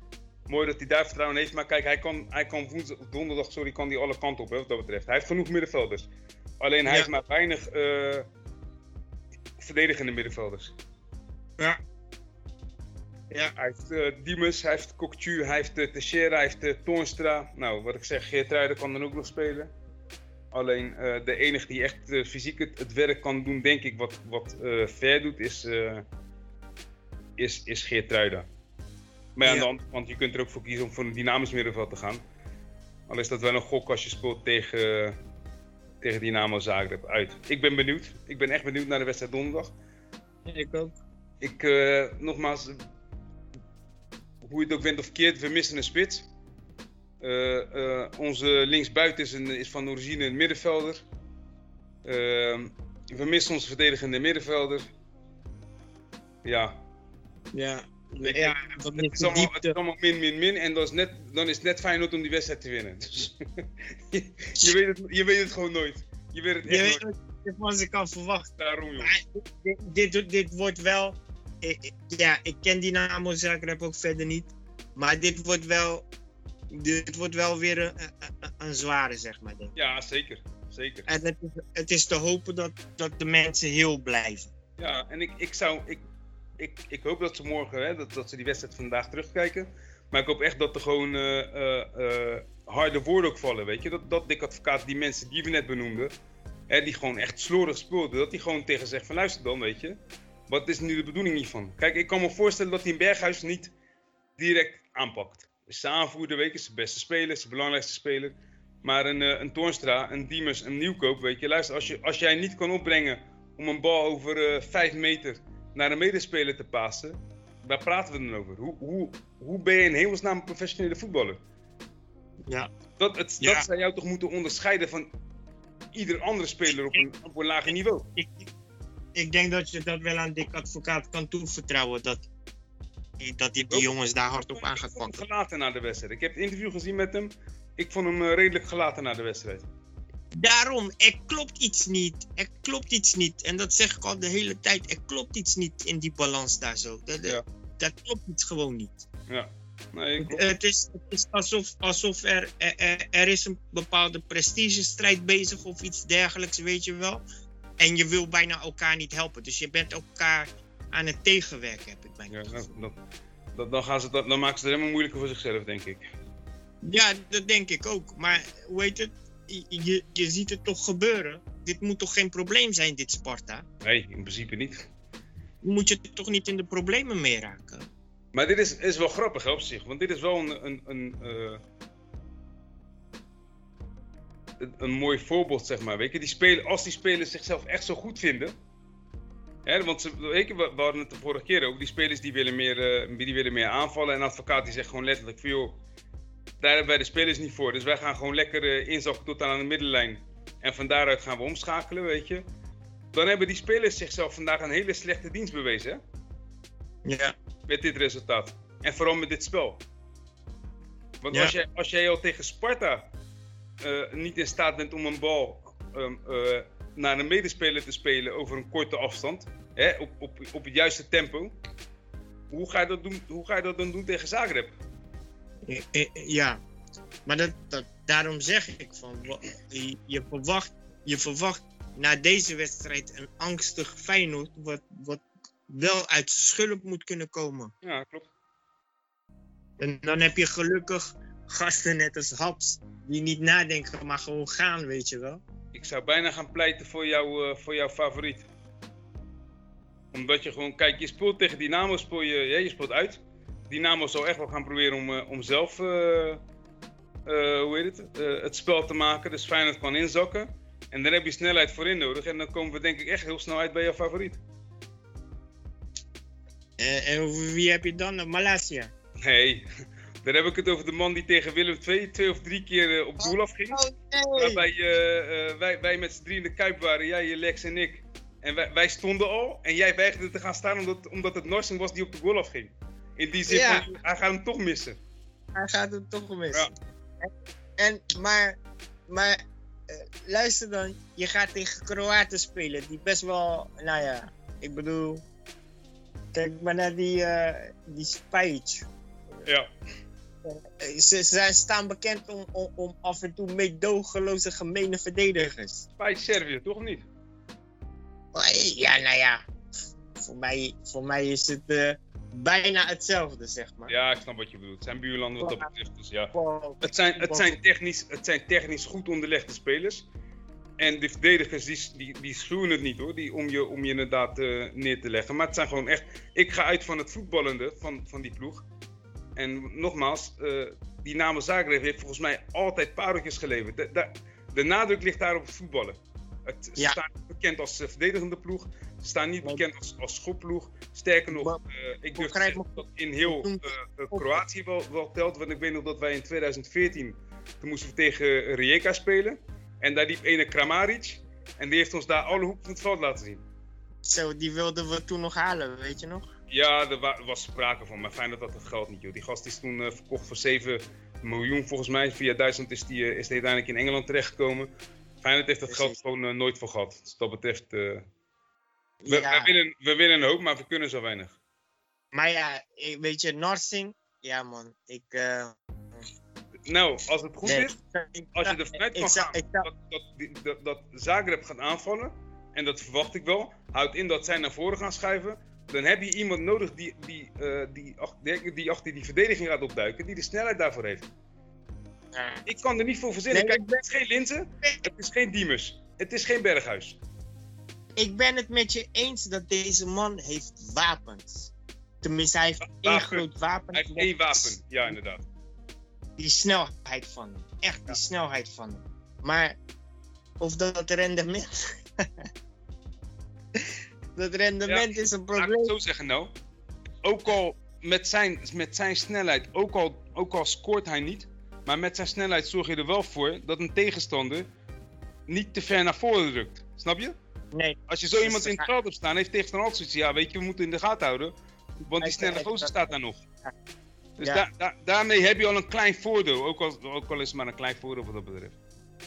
mooi dat hij daar vertrouwen heeft. Maar kijk, hij kan, hij kan woensdag, donderdag sorry, kan die alle kanten op hè, wat dat betreft. Hij heeft genoeg middenvelders. Alleen hij Ja. heeft maar weinig eh, verdedigende middenvelders. Ja. Ja. Hij heeft Diemers, hij heeft Cocktu, hij heeft uh, Teixeira, hij heeft uh, Toornstra. Nou, wat ik zeg, Geertruida kan dan ook nog spelen. Alleen eh, de enige die echt eh, fysiek het, het werk kan doen, denk ik, wat, wat eh, ver doet, is, is, is Geertruida. Maar ja, aan de kant, je kunt er ook voor kiezen om voor een dynamisch middenveld te gaan. Al is dat wel een gok als je speelt tegen, tegen Dynamo Zagreb uit. Ik ben benieuwd. Ik ben echt benieuwd naar de wedstrijd donderdag. Ik ook. Ik, nogmaals, hoe je het ook went of keert, we missen een spits. Eh, eh, onze linksbuiten is, een, is van origine een middenvelder. Ehm, we missen onze verdedigende middenvelder. Ja, Ja. Ik- ja, wat het is, allemaal, het diepte. is allemaal min, min, min. En dan is, net, dan is het net Feyenoord om die wedstrijd te winnen. Dus, je, je, weet het, je weet het gewoon nooit. Je weet het Je echt weet nooit. wat wat ik kan verwachten. Daarom, joh. Dit, dit, dit wordt wel. ik- ik- Ja, ik ken Dynamo Zagreb ook verder niet. Maar dit wordt wel. Dit wordt wel weer een, een, een zware, zeg maar. Denk. Ja, zeker. Zeker. En het is, het is te hopen dat, dat de mensen heel blijven. Ja, en ik, ik zou. Ik, ik, ik hoop dat ze morgen, hè, dat, dat ze die wedstrijd vandaag terugkijken. Maar ik hoop echt dat er gewoon eh, eh, eh, harde woorden ook vallen, weet je. Dat, dat Dick Advocaat, die mensen die we net benoemden, hè, die gewoon echt slordig speelden, dat die gewoon tegen zegt van luister dan, weet je. Wat is nu de bedoeling hiervan? Kijk, ik kan me voorstellen dat hij een Berghuis niet direct aanpakt. Is zijn aanvoerder, weet je, is zijn beste speler, is zijn belangrijkste speler. Maar een, eh, een Toornstra, een Diemers, een Nieuwkoop, weet je. Luister, als, je, als jij niet kan opbrengen om een bal over eh 5 meter naar een medespeler te passen, waar praten we dan over? Hoe, hoe, hoe ben je in hemelsnaam een professionele voetballer? Ja. Dat, het, Ja. dat zou jou toch moeten onderscheiden van ieder andere speler op een, op een lager niveau. Ik, ik denk dat je dat wel aan Dick Advocaat kan toevertrouwen. Dat, dat hij die jongens daar hard op aan gaat Ik vond hem pakken. gelaten na de wedstrijd. Ik heb het interview gezien met hem. Ik vond hem eh, redelijk gelaten na de wedstrijd. Daarom, er klopt iets niet. Er klopt iets niet. En dat zeg ik al de hele tijd. Er klopt iets niet in die balans daar zo. Dat, dat- Ja. dat klopt iets gewoon niet. Ja. Nee, ik, Het is, het is alsof, alsof er- er is een bepaalde prestigestrijd bezig of iets dergelijks, weet je wel. En je wil bijna elkaar niet helpen. Dus je bent elkaar aan het tegenwerken, heb ik bijna. ja, nou, dat, dat, dan, gaan ze, dat, dan maken ze het helemaal moeilijker voor zichzelf, denk ik. Ja, dat denk ik ook. Maar hoe heet het? Je, je ziet het toch gebeuren. Dit moet toch geen probleem zijn, dit Sparta? Nee, in principe niet. Moet je toch niet in de problemen mee raken? Maar dit is, is wel grappig hè, op zich, want dit is wel een, een, een, eh, een, een mooi voorbeeld, zeg maar. Weet je? Die spelen, als die spelers zichzelf echt zo goed vinden. Hè, want ze, we, hadden het de vorige keer ook. Die spelers die willen, meer, eh, die willen meer aanvallen. En de advocaat die zegt gewoon letterlijk van joh, daar hebben wij de spelers niet voor. Dus wij gaan gewoon lekker eh, inzakken tot aan de middenlijn. En van daaruit gaan we omschakelen, weet je. Dan hebben die spelers zichzelf vandaag een hele slechte dienst bewezen, hè? Ja. met dit resultaat. En vooral met dit spel. Want Ja. als, jij, als jij al tegen Sparta eh, niet in staat bent om een bal ehm, eh, naar een medespeler te spelen over een korte afstand, hè, op, op, op het juiste tempo, hoe ga, je dat doen, hoe ga je dat dan doen tegen Zagreb? Eh, eh, Ja, maar dat, dat, daarom zeg ik van, je, verwacht, je verwacht na deze wedstrijd een angstig Feyenoord, wat, wat wel uit zijn schulp moet kunnen komen. Ja, klopt. En dan heb je gelukkig gasten net als Haps, die niet nadenken, maar gewoon gaan, weet je wel. Ik zou bijna gaan pleiten voor, jou, eh, voor jouw favoriet. Omdat je gewoon, kijk, je speelt tegen Dynamo, speel je, ja, je speelt uit. Dynamo zal echt wel gaan proberen om, eh, om zelf, eh, eh, hoe heet het, het spel te maken. Dus Feyenoord kan inzakken. En dan heb je snelheid voorin nodig. En dan komen we denk ik echt heel snel uit bij jouw favoriet. En, wie heb je dan? Malasia. Nee, daar heb ik het over de man die tegen Willem II twee of drie keer op doel afging. Oh, Waarbij eh, eh, wij, wij met z'n drie in de Kuip waren, jij, Lex en ik. En wij, wij stonden al en jij weigerde te gaan staan omdat, omdat het Norsing was die op de goal afging. In die zin, Ja. van, hij gaat hem toch missen. Hij gaat het toch gemist. Ja. En, maar, maar eh, luister dan, je gaat tegen Kroaten spelen, die best wel, nou ja, ik bedoel, kijk maar naar die, eh die Spajic. Ja. Eh, Ze, ze staan bekend om, om, om af en toe meedogenloze, gemene verdedigers. Bij Servië, toch of niet? Ja, nou ja, voor mij, voor mij is het eh, bijna hetzelfde, zeg maar. Ja, ik snap wat je bedoelt. Het zijn buurlanden wat dat betreft, dus ja. Het zijn, het zijn, technisch, het zijn technisch goed onderlegde spelers. En de verdedigers die, die, die schuwen het niet hoor, die, om, je, om je inderdaad eh, neer te leggen. Maar het zijn gewoon echt. Ik ga uit van het voetballende van, van die ploeg. En nogmaals, eh, die naam Zagreb heeft volgens mij altijd pareltjes geleverd. De, de, de nadruk ligt daar op het voetballen. Het, Ja. staan niet bekend als eh, verdedigende ploeg. Ze staan niet bekend als, als schopploeg. Sterker nog, Maar- eh, ik durf te dat in heel eh, eh, Kroatië wel, wel telt. Want ik weet nog dat wij in 2014, toen moesten we tegen Rijeka spelen. En daar liep ene Kramaric. En die heeft ons daar alle hoeken van het veld laten zien. Zo, die wilden we toen nog halen, weet je nog? Ja, er wa- was sprake van, maar Feyenoord had het geld niet, joh. Die gast is toen eh, verkocht voor 7 miljoen, volgens mij. Via Duitsland is die, eh, is die uiteindelijk in Engeland terechtgekomen. Feyenoord heeft dat Precies. geld gewoon eh, nooit voor gehad. Dus dat betreft, eh, we, ja, we, willen, we willen een hoop, maar we kunnen zo weinig. maar ja, ik- weet je, Narsing, ja man, ik... eh, Nou, als het goed nee, is, ik- als je ervan uit ik kan gaan dat, dat, dat, dat Zagreb gaat aanvallen, en dat verwacht ik wel, houdt in dat zij naar voren gaan schuiven, dan heb je iemand nodig die, die, die, ach- die, die achter die verdediging gaat opduiken, die de snelheid daarvoor heeft. Ik kan er niet voor verzinnen. Nee, Kijk, ben- het is geen Linzen, het is geen Diemers, het is geen Berghuis. Ik ben het met je eens dat deze man heeft wapens. Tenminste, hij heeft Wa- één wapen. groot wapen. Hij heeft één wapen, ja inderdaad. Die snelheid van hem. Echt die snelheid van hem. Maar of dat rendement... dat rendement is een Laat ik het probleem. zo zeggen nou. Ook al met zijn, met zijn snelheid, ook al, ook al scoort hij niet, maar met zijn snelheid zorg je er wel voor dat een tegenstander niet te ver naar voren drukt. Snap je? Nee, Als je zo Dus iemand in het veld hebt staan, heeft tegenstander altijd zoiets. Ja, weet je, we moeten in de gaten houden. Want die snelle gozer staat daar nog. Dus Ja. daarmee heb je al een klein voordeel. Ook al, ook al is het maar een klein voordeel wat dat betreft.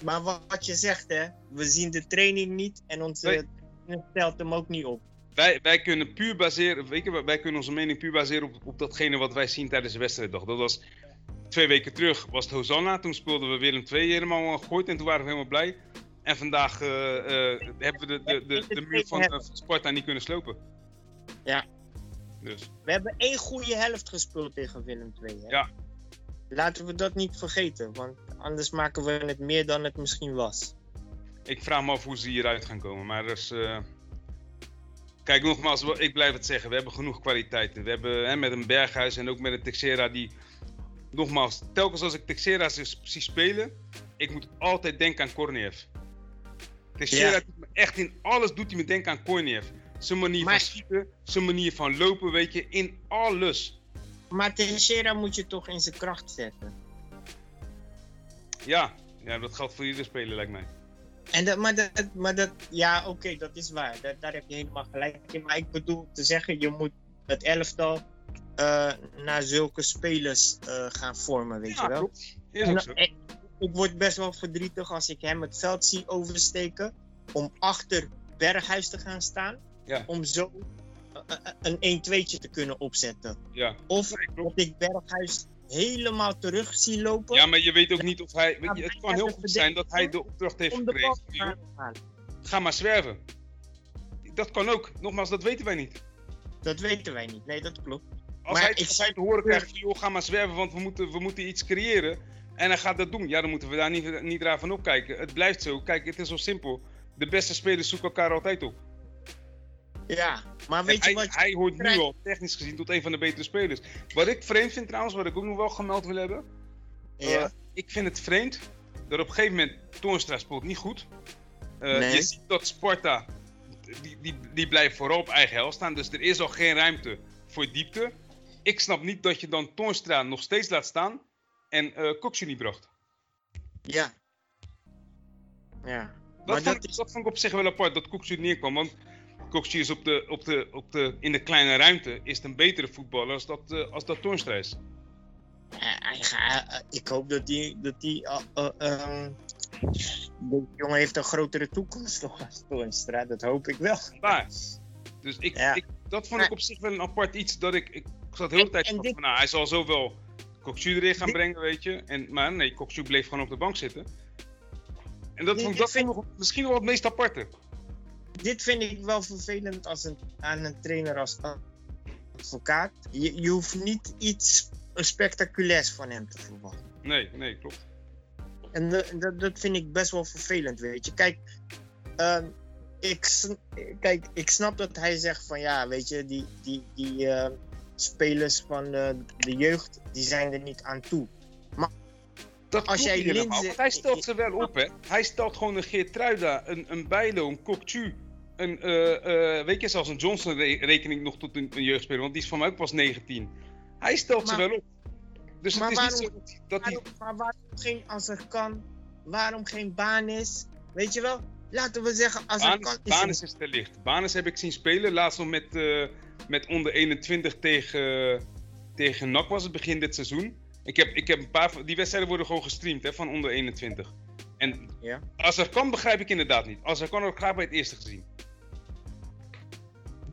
maar wat, je zegt hè, we zien de training niet en onze trainer stelt hem ook niet op. Wij, wij kunnen puur baseren, weet je, wij kunnen onze mening puur baseren op, op datgene wat wij zien tijdens de wedstrijddag. Dat was twee weken terug, was het Hosanna. Toen speelden we Willem II helemaal gegooid en toen waren we helemaal blij. En vandaag eh, eh, hebben we de, de, de, de muur van, van Sparta niet kunnen slopen. Ja. Dus We hebben één goede helft gespeeld tegen Willem II. Hè? Ja. Laten we dat niet vergeten, want anders maken we het meer dan het misschien was. ik vraag me af hoe ze hieruit gaan komen. Maar dus, eh, kijk, nogmaals, ik blijf het zeggen. We hebben genoeg kwaliteiten. We hebben hè, met een Berghuis en ook met een Texera die... Nogmaals, telkens als ik Texera zie spelen, ik moet altijd denken aan Korniev. Texera Ja. doet me echt in alles doet hij me denken aan Korniev. Zijn manier Maar- van schieten, zijn manier van lopen, weet je, in alles. Maar Teixeira moet je toch in zijn kracht zetten. Ja, ja dat geldt voor iedere speler, lijkt mij. En dat, maar, dat, maar dat, ja, oké, dat is waar. Dat, daar heb je helemaal gelijk in. Maar ik bedoel te zeggen, je moet het elftal naar zulke spelers eh, gaan vormen, weet Ja, je wel. klopt. Is En, ook zo. eh, ik word best wel verdrietig als ik hem het veld zie oversteken. Om achter Berghuis te gaan staan. Ja. Om zo eh, eh, een 1-2'tje te kunnen opzetten. Ja. Of dat ik Berghuis helemaal terug zie lopen. Ja, maar je weet ook niet of hij. Weet je, het kan heel goed zijn dat hij de opdracht heeft gekregen. Ga maar zwerven. Dat kan ook. Nogmaals, dat weten wij niet. Dat weten wij niet. Nee, dat klopt. Als, Maar hij, ik als hij te horen krijgt van, joh, ga maar zwerven, want we moeten, we moeten iets creëren. En hij gaat dat doen. Ja, dan moeten we daar niet, niet raar van opkijken. Het blijft zo. Kijk, het is zo simpel. De beste spelers zoeken elkaar altijd op. Ja, maar En weet hij, je wat je hij hoort nu al, technisch gezien, tot een van de betere spelers. Wat ik vreemd vind trouwens, wat ik ook nog wel gemeld wil hebben. Ja. Eh, ik vind het vreemd dat op een gegeven moment Toornstra speelt niet goed. Nee. Je ziet dat Sparta, die, die, die blijft vooral op eigen helft staan. Dus er is al geen ruimte voor diepte. Ik snap niet dat je dan Toornstra nog steeds laat staan en eh Koksu niet bracht. Ja. Ja. Dat, Maar vond, dat ik- is- dat vond ik op zich wel apart, dat Koksu er niet kwam. Want Koksu is op de, op de, op de, in de kleine ruimte is het een betere voetballer als dat, eh, als dat Toornstra is. Eh, ga- ik hoop dat die. Dat die eh, eh, ehm, deze jongen heeft een grotere toekomst nog als Toornstra. Dat hoop ik wel. Waar. Dus ik, Ja. ik, dat vond ik Maar- op zich wel een apart iets dat ik. Ik zat de hele En- tijd en van, dit- nou, hij zal zo wel Koksu erin gaan Dit- brengen, weet je. En, maar nee, Koksu bleef gewoon op de bank zitten. En dat Dit- vond dat nog misschien wel het meest aparte. Dit vind ik wel vervelend als een, aan een trainer als advocaat. Je, je hoeft niet iets spectaculairs van hem te verwachten. Nee, nee, klopt. En dat, dat vind ik best wel vervelend, weet je. Kijk, ehm, ik, kijk, ik snap dat hij zegt van ja, weet je, die, die, die, ehm, spelers van de, de jeugd, die zijn er niet aan toe. Dat Als jij niet helemaal, Linzen- want hij stelt ze wel op, hè. Hij stelt gewoon een Geertruida, een, een Bijlo, een Kokchu, een, eh, eh, weet je, zelfs een Johnson re- reken ik nog tot een, een jeugdspeler, want die is van mij ook pas 19. Hij stelt ze Maar- wel op. Dus maar het is waarom- niet zo dat maar waarom geen als er kan? Waarom geen baan is? Weet je wel? Laten we zeggen, als er kan Banis, is Banis is te licht. Banis heb ik zien spelen. Laatst nog met, eh, met onder 21 tegen, tegen NAC was het begin dit seizoen. Ik heb, ik heb een paar van die wedstrijden worden gewoon gestreamd hè, van onder 21. En Ja. als er kan, begrijp ik inderdaad niet. Als er kan, heb ik graag bij het eerste gezien.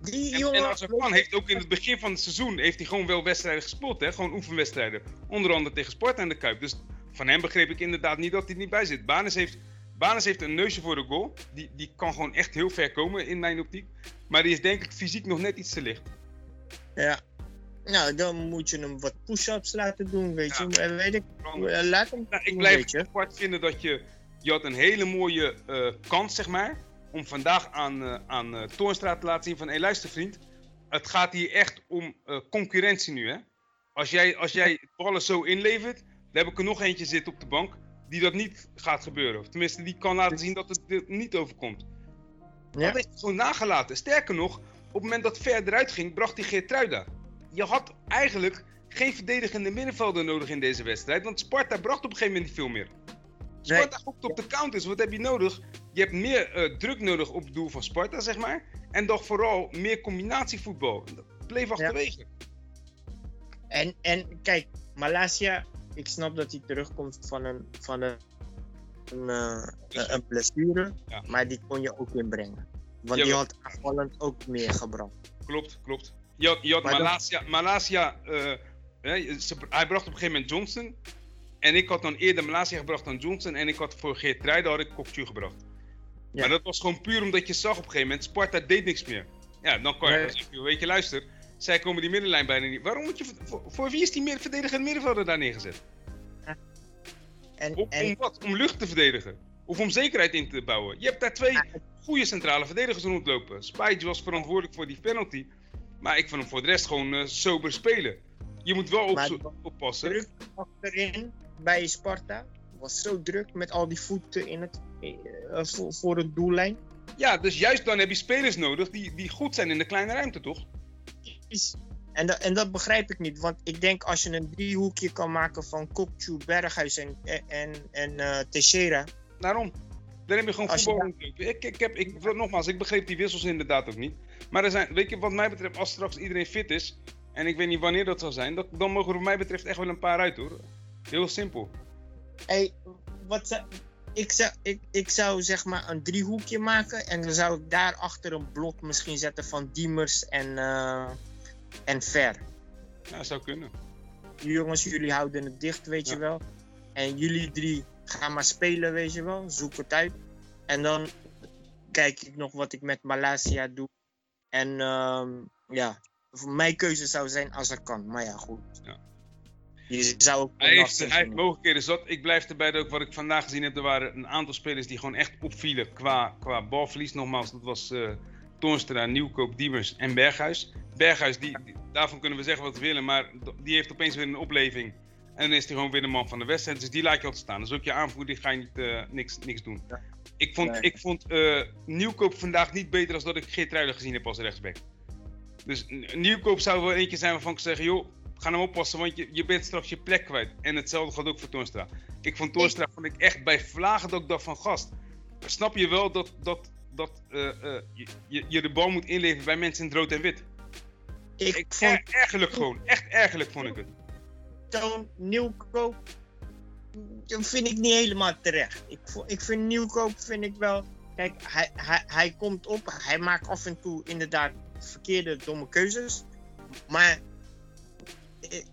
Die En, jongen, en als er kan, heeft ook in het begin van het seizoen heeft hij gewoon wel wedstrijden gespeeld. Hè? Gewoon oefenwedstrijden. Onder andere tegen Sport en de Kuip. Dus van hem begreep ik inderdaad niet dat hij er niet bij zit. Banis heeft, Banis heeft een neusje voor de goal. Die, die kan gewoon echt heel ver komen in mijn optiek. Maar die is denk ik fysiek nog net iets te licht. Ja. Nou, dan moet je hem wat push-ups laten doen, weet je. Weet ik. eh, Laat hem Nou, ik blijf het apart vinden dat je... Je had een hele mooie eh, kans, zeg maar. Om vandaag aan, eh aan eh, Toornstra te laten zien van... Hé, luister vriend. Het gaat hier echt om concurrentie nu, hè. Als jij, als jij ballen zo inlevert... Dan heb ik er nog eentje zitten op de bank... Die dat niet gaat gebeuren. Of tenminste, die kan laten zien dat het er niet overkomt. Ja. Dat heeft hij gewoon nagelaten. Sterker nog, op het moment dat Ver eruit ging, bracht hij Geertruida. Je had eigenlijk geen verdedigende middenvelder nodig in deze wedstrijd. Want Sparta bracht op een gegeven moment niet veel meer. Sparta gokt op de counters. Wat heb je nodig? Je hebt meer eh, druk nodig op het doel van Sparta, zeg maar. En toch vooral meer combinatievoetbal. Dat bleef achterwege. En, en kijk, Malasia, ik snap dat hij terugkomt van een, van een, een, eh, een blessure. Ja. Maar die kon je ook inbrengen. Want die Jawel. had aanvallend ook meer gebracht. Klopt, klopt. Je had, je had Malasia. Eh, hij bracht op een gegeven moment Johnson. En ik had dan eerder Malasia gebracht dan Johnson. En ik had voor Geertruida had ik Kokju gebracht. Ja. Maar dat was gewoon puur omdat je zag op een gegeven moment, Sparta deed niks meer. Ja, dan kan je Nee. dan zeggen, weet je, luister, zij komen die middenlijn bijna niet. Waarom moet je, voor, voor wie is die meer verdedigende middenvelder daar neergezet? En, Om, en om wat? Om lucht te verdedigen? Of om zekerheid in te bouwen? Je hebt daar twee goede centrale verdedigers rondlopen. Spijtje was verantwoordelijk voor die penalty. Maar ik vond hem voor de rest gewoon eh, sober spelen. Je moet wel op, oppassen. druk achterin bij Sparta was zo druk met al die voeten in het, eh, voor, voor het doellijn. Ja, dus juist dan heb je spelers nodig die, die goed zijn in de kleine ruimte, toch? Is- En, dat- en dat begrijp ik niet, want ik denk als je een driehoekje kan maken van Kokchu, Berghuis en, en, en eh, Teixeira. Daarom. Daar heb je gewoon je voetbal rondlopen. Ik, ik, heb, ik, nogmaals, ik begreep die wissels inderdaad ook niet. Maar er zijn, weet je, wat mij betreft, als straks iedereen fit is, en ik weet niet wanneer dat zal zijn, dat, dan mogen er wat mij betreft echt wel een paar uit hoor. Heel simpel. Hey, wat ik, zou, ik, ik zou zeg maar een driehoekje maken en dan zou ik daarachter een blok misschien zetten van Diemers en, eh, en Ver. Ja, zou kunnen. Jongens, jullie houden het dicht, weet je wel. En jullie drie gaan maar spelen, weet je wel. Zoek het uit. En dan kijk ik nog wat ik met Malasia doe. En ehm, ja, voor mijn keuze zou zijn als het kan. Maar ja, goed. Ja. Je zou ook Hij heeft, hij heeft mogelijkheden zat. Ik blijf erbij dat ook wat ik vandaag gezien heb. Er waren een aantal spelers die gewoon echt opvielen qua, qua balverlies. Nogmaals, dat was eh Toornstra, Nieuwkoop, Diemers en Berghuis. Berghuis, die, daarvan kunnen we zeggen wat we willen. Maar die heeft opeens weer een opleving. En dan is hij gewoon weer de man van de wedstrijd. Dus die laat je altijd staan. Dus ook je aanvoerder, die ga je niet, eh, niks, niks doen. Ja. Ik vond, Nee. ik vond eh, Nieuwkoop vandaag niet beter dan dat ik Geert gezien heb als rechtsback. Dus Nieuwkoop zou wel eentje zijn waarvan ik zeg, joh, ga nou oppassen, want je, je bent straks je plek kwijt. En hetzelfde gaat ook voor Toornstra. Ik vond Toornstra vond ik echt bij vlagen dat ik dacht van gast. Snap je wel dat, dat, dat eh, eh, je, je, de bal moet inleveren bij mensen in het rood en wit? Ik Ik vond er, ergerlijk gewoon, echt ergerlijk vond ik het. Toon Nieuwkoop dat vind ik niet helemaal terecht. Ik, ik vind Nieuwkoop vind ik wel. Kijk, hij, hij, hij komt op, hij maakt af en toe inderdaad verkeerde, domme keuzes. Maar eh,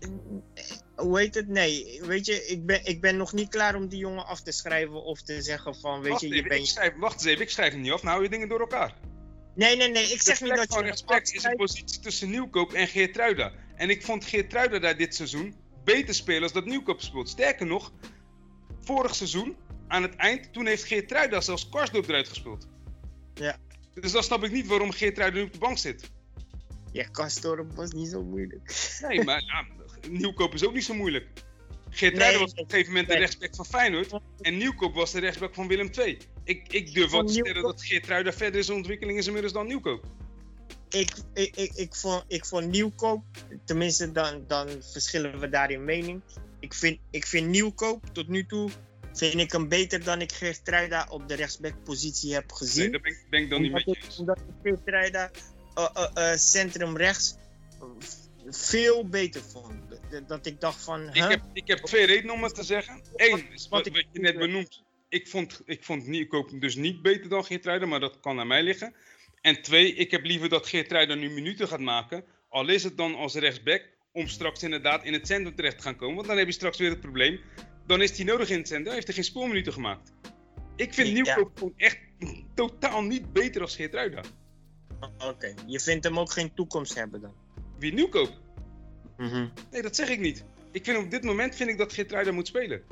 hoe heet het? Nee, weet je, ik ben, ik ben nog niet klaar om die jongen af te schrijven of te zeggen van, weet Wacht, je, je even, ik bent. schrijf, wacht eens even, ik schrijf hem niet af, nou hou je dingen door elkaar. Nee, nee, nee, ik zeg niet dat je. hem respect is een positie tussen Nieuwkoop en Geertruida. En ik vond Geertruida daar dit seizoen beter spelen als dat Nieuwkoop speelt. Sterker nog, vorig seizoen, aan het eind, toen heeft Geertruida zelfs Karsdorp eruit gespeeld. Ja. Dus dan snap ik niet waarom Geertruida nu op de bank zit. Ja, Kastoren was niet zo moeilijk. Nee, maar ja, Nieuwkoop is ook niet zo moeilijk. Geertruiden Nee, was op een gegeven moment de nee. rechtsback van Feyenoord. En Nieuwkoop was de rechtsback van Willem II. Ik, ik durf wel te stellen dat Geertruiden verder in zijn ontwikkeling is inmiddels dan Nieuwkoop. Ik, ik, ik, ik, vond, ik vond Nieuwkoop, tenminste dan, dan verschillen we daar in mening. Ik vind, ik vind Nieuwkoop tot nu toe vind ik hem beter dan ik Geertruida op de rechtsbackpositie heb Nee, gezien. ben ik, ben ik dan niet met je eens. omdat ik Geertruida uh, uh, uh, centrum rechts veel beter vond. Dat- ik dacht van, Ik heb, ik heb twee redenen om het te zeggen. Eén is wat, je net benoemt. Ik vond, ik vond Nieuwkoop dus niet beter dan Geertruiden, maar dat kan aan mij liggen. En twee, ik heb liever dat Geertruiden nu minuten gaat maken. Al is het dan als rechtsback, om straks inderdaad in het centrum terecht te gaan komen. Want dan heb je straks weer het probleem. Dan is hij nodig in het centrum, dan heeft hij geen spoorminuten gemaakt. Ik vind Ja. Nieuwkoop gewoon echt totaal niet beter als Geertruiden. Oké, je vindt hem ook geen toekomst hebben dan? Wie Nieuwkoop? Mhm. Nee, dat zeg ik niet. Ik vind op dit moment vind ik dat Geertruiden moet spelen.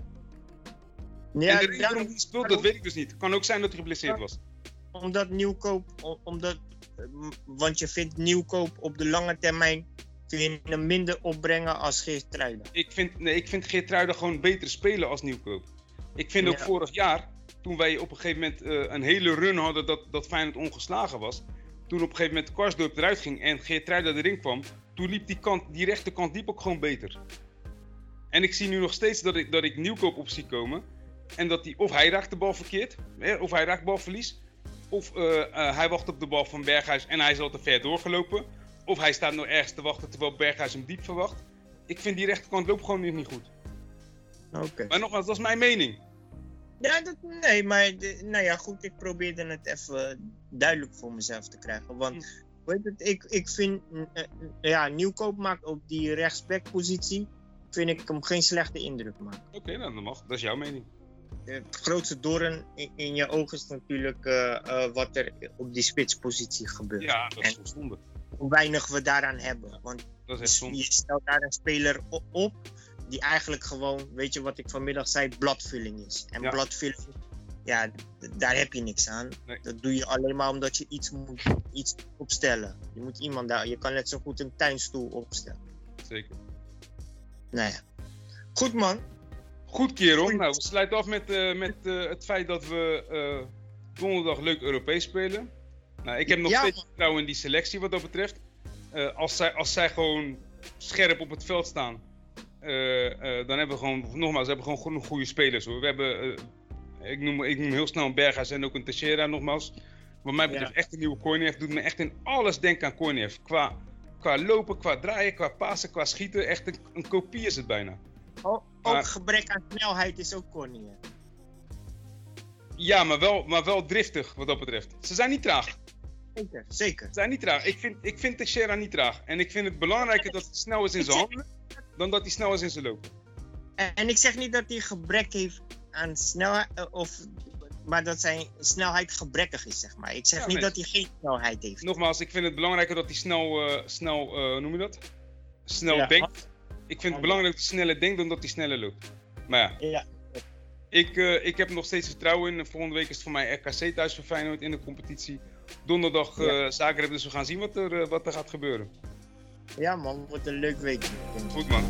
Ja, en de reden waarom hij speelt, dat weet ik dus niet. Kan ook zijn dat hij geblesseerd was. Omdat nieuwkoop, omdat, eh, want je vindt nieuwkoop op de lange termijn je hem minder opbrengen als Geertruida. Ik vind, nee, ik vind Geertruiden gewoon beter spelen als Nieuwkoop. Ik vind ook Ja. vorig jaar, toen wij op een gegeven moment eh, een hele run hadden dat, dat Feyenoord ongeslagen was. Toen op een gegeven moment Karsdorp eruit ging en Geertruida erin kwam. Toen liep die, kant, die rechterkant liep ook gewoon beter. En ik zie nu nog steeds dat ik, dat ik Nieuwkoop op zie komen. En dat die, of hij raakt de bal verkeerd, hè, of hij raakt balverlies. Of eh, eh, hij wacht op de bal van Berghuis en hij is al te ver doorgelopen. Of hij staat nog ergens te wachten terwijl Berghuis hem diep verwacht. Ik vind die rechterkant loopt gewoon nu niet goed. Oké. Maar nogmaals, dat is mijn mening. Ja, dat, nee, maar de- nou ja, goed, ik probeerde het even duidelijk voor mezelf te krijgen. Want, weet het, ik, ik vind, mm, eh, ja, Nieuwkoop maakt op die rechtsbackpositie, vind ik hem geen slechte indruk maken. Oké, nou, dat mag. Dat is jouw mening. Het grootste doorn in, in je ogen is natuurlijk eh, eh, wat er op die spitspositie gebeurt. Ja, dat is zonde. hoe weinig we daaraan hebben. Want Dat is echt zonde. je stelt daar een speler o- op die eigenlijk gewoon, weet je wat ik vanmiddag zei, bladvulling is. En Ja. bladvulling, ja, daar heb je niks aan. Nee. Dat doe je alleen maar omdat je iets moet iets opstellen. Je moet iemand daar, je kan net zo goed een tuinstoel opstellen. Zeker. Nou ja. Goed man. Goed, kerel. Goeie- Nou, we sluiten af met, eh, met eh, het feit dat we eh, donderdag leuk Europees spelen. Nou, ik heb nog Ja, steeds vertrouwen in die selectie wat dat betreft. Als, zij, als zij gewoon scherp op het veld staan, dan hebben we gewoon, nogmaals, we hebben gewoon genoeg goede spelers hoor. We hebben, ik, noem, ik noem heel snel een Berghuis en ook een Teixeira nogmaals. Wat mij betreft Ja. echt een nieuwe Korniev. Doet me echt in alles denken aan Korniev. Qua, qua lopen, qua draaien, qua pasen, qua schieten. Echt een, een kopie is het bijna. O- ook Maar- gebrek aan snelheid is ook Cornier. Ja, maar wel, maar wel driftig wat dat betreft. Ze zijn niet traag. Zeker, zeker. Ze zijn niet traag. Ik vind, ik vind Teixeira niet traag. En ik vind het belangrijker dat hij snel is in zijn handen, dan dat hij snel is in zijn loop. En, en ik zeg niet dat hij gebrek heeft aan snelheid, of, maar dat zijn snelheid gebrekkig is, zeg maar. Ik zeg Ja, niet nee. dat hij geen snelheid heeft. Nogmaals, ik vind het belangrijker dat hij snel, eh, snel eh, noem je dat? Snel Ja. denkt. Ik vind het belangrijk dat hij sneller denkt dan dat hij sneller loopt. Maar ja, Ja, ik, eh, ik heb nog steeds vertrouwen in. Volgende week is het voor mij RKC thuis voor Feyenoord in de competitie. Donderdag Ja. Zagreb, dus we gaan zien wat er, wat er gaat gebeuren. ja man, wordt een leuk weekend. Goed man.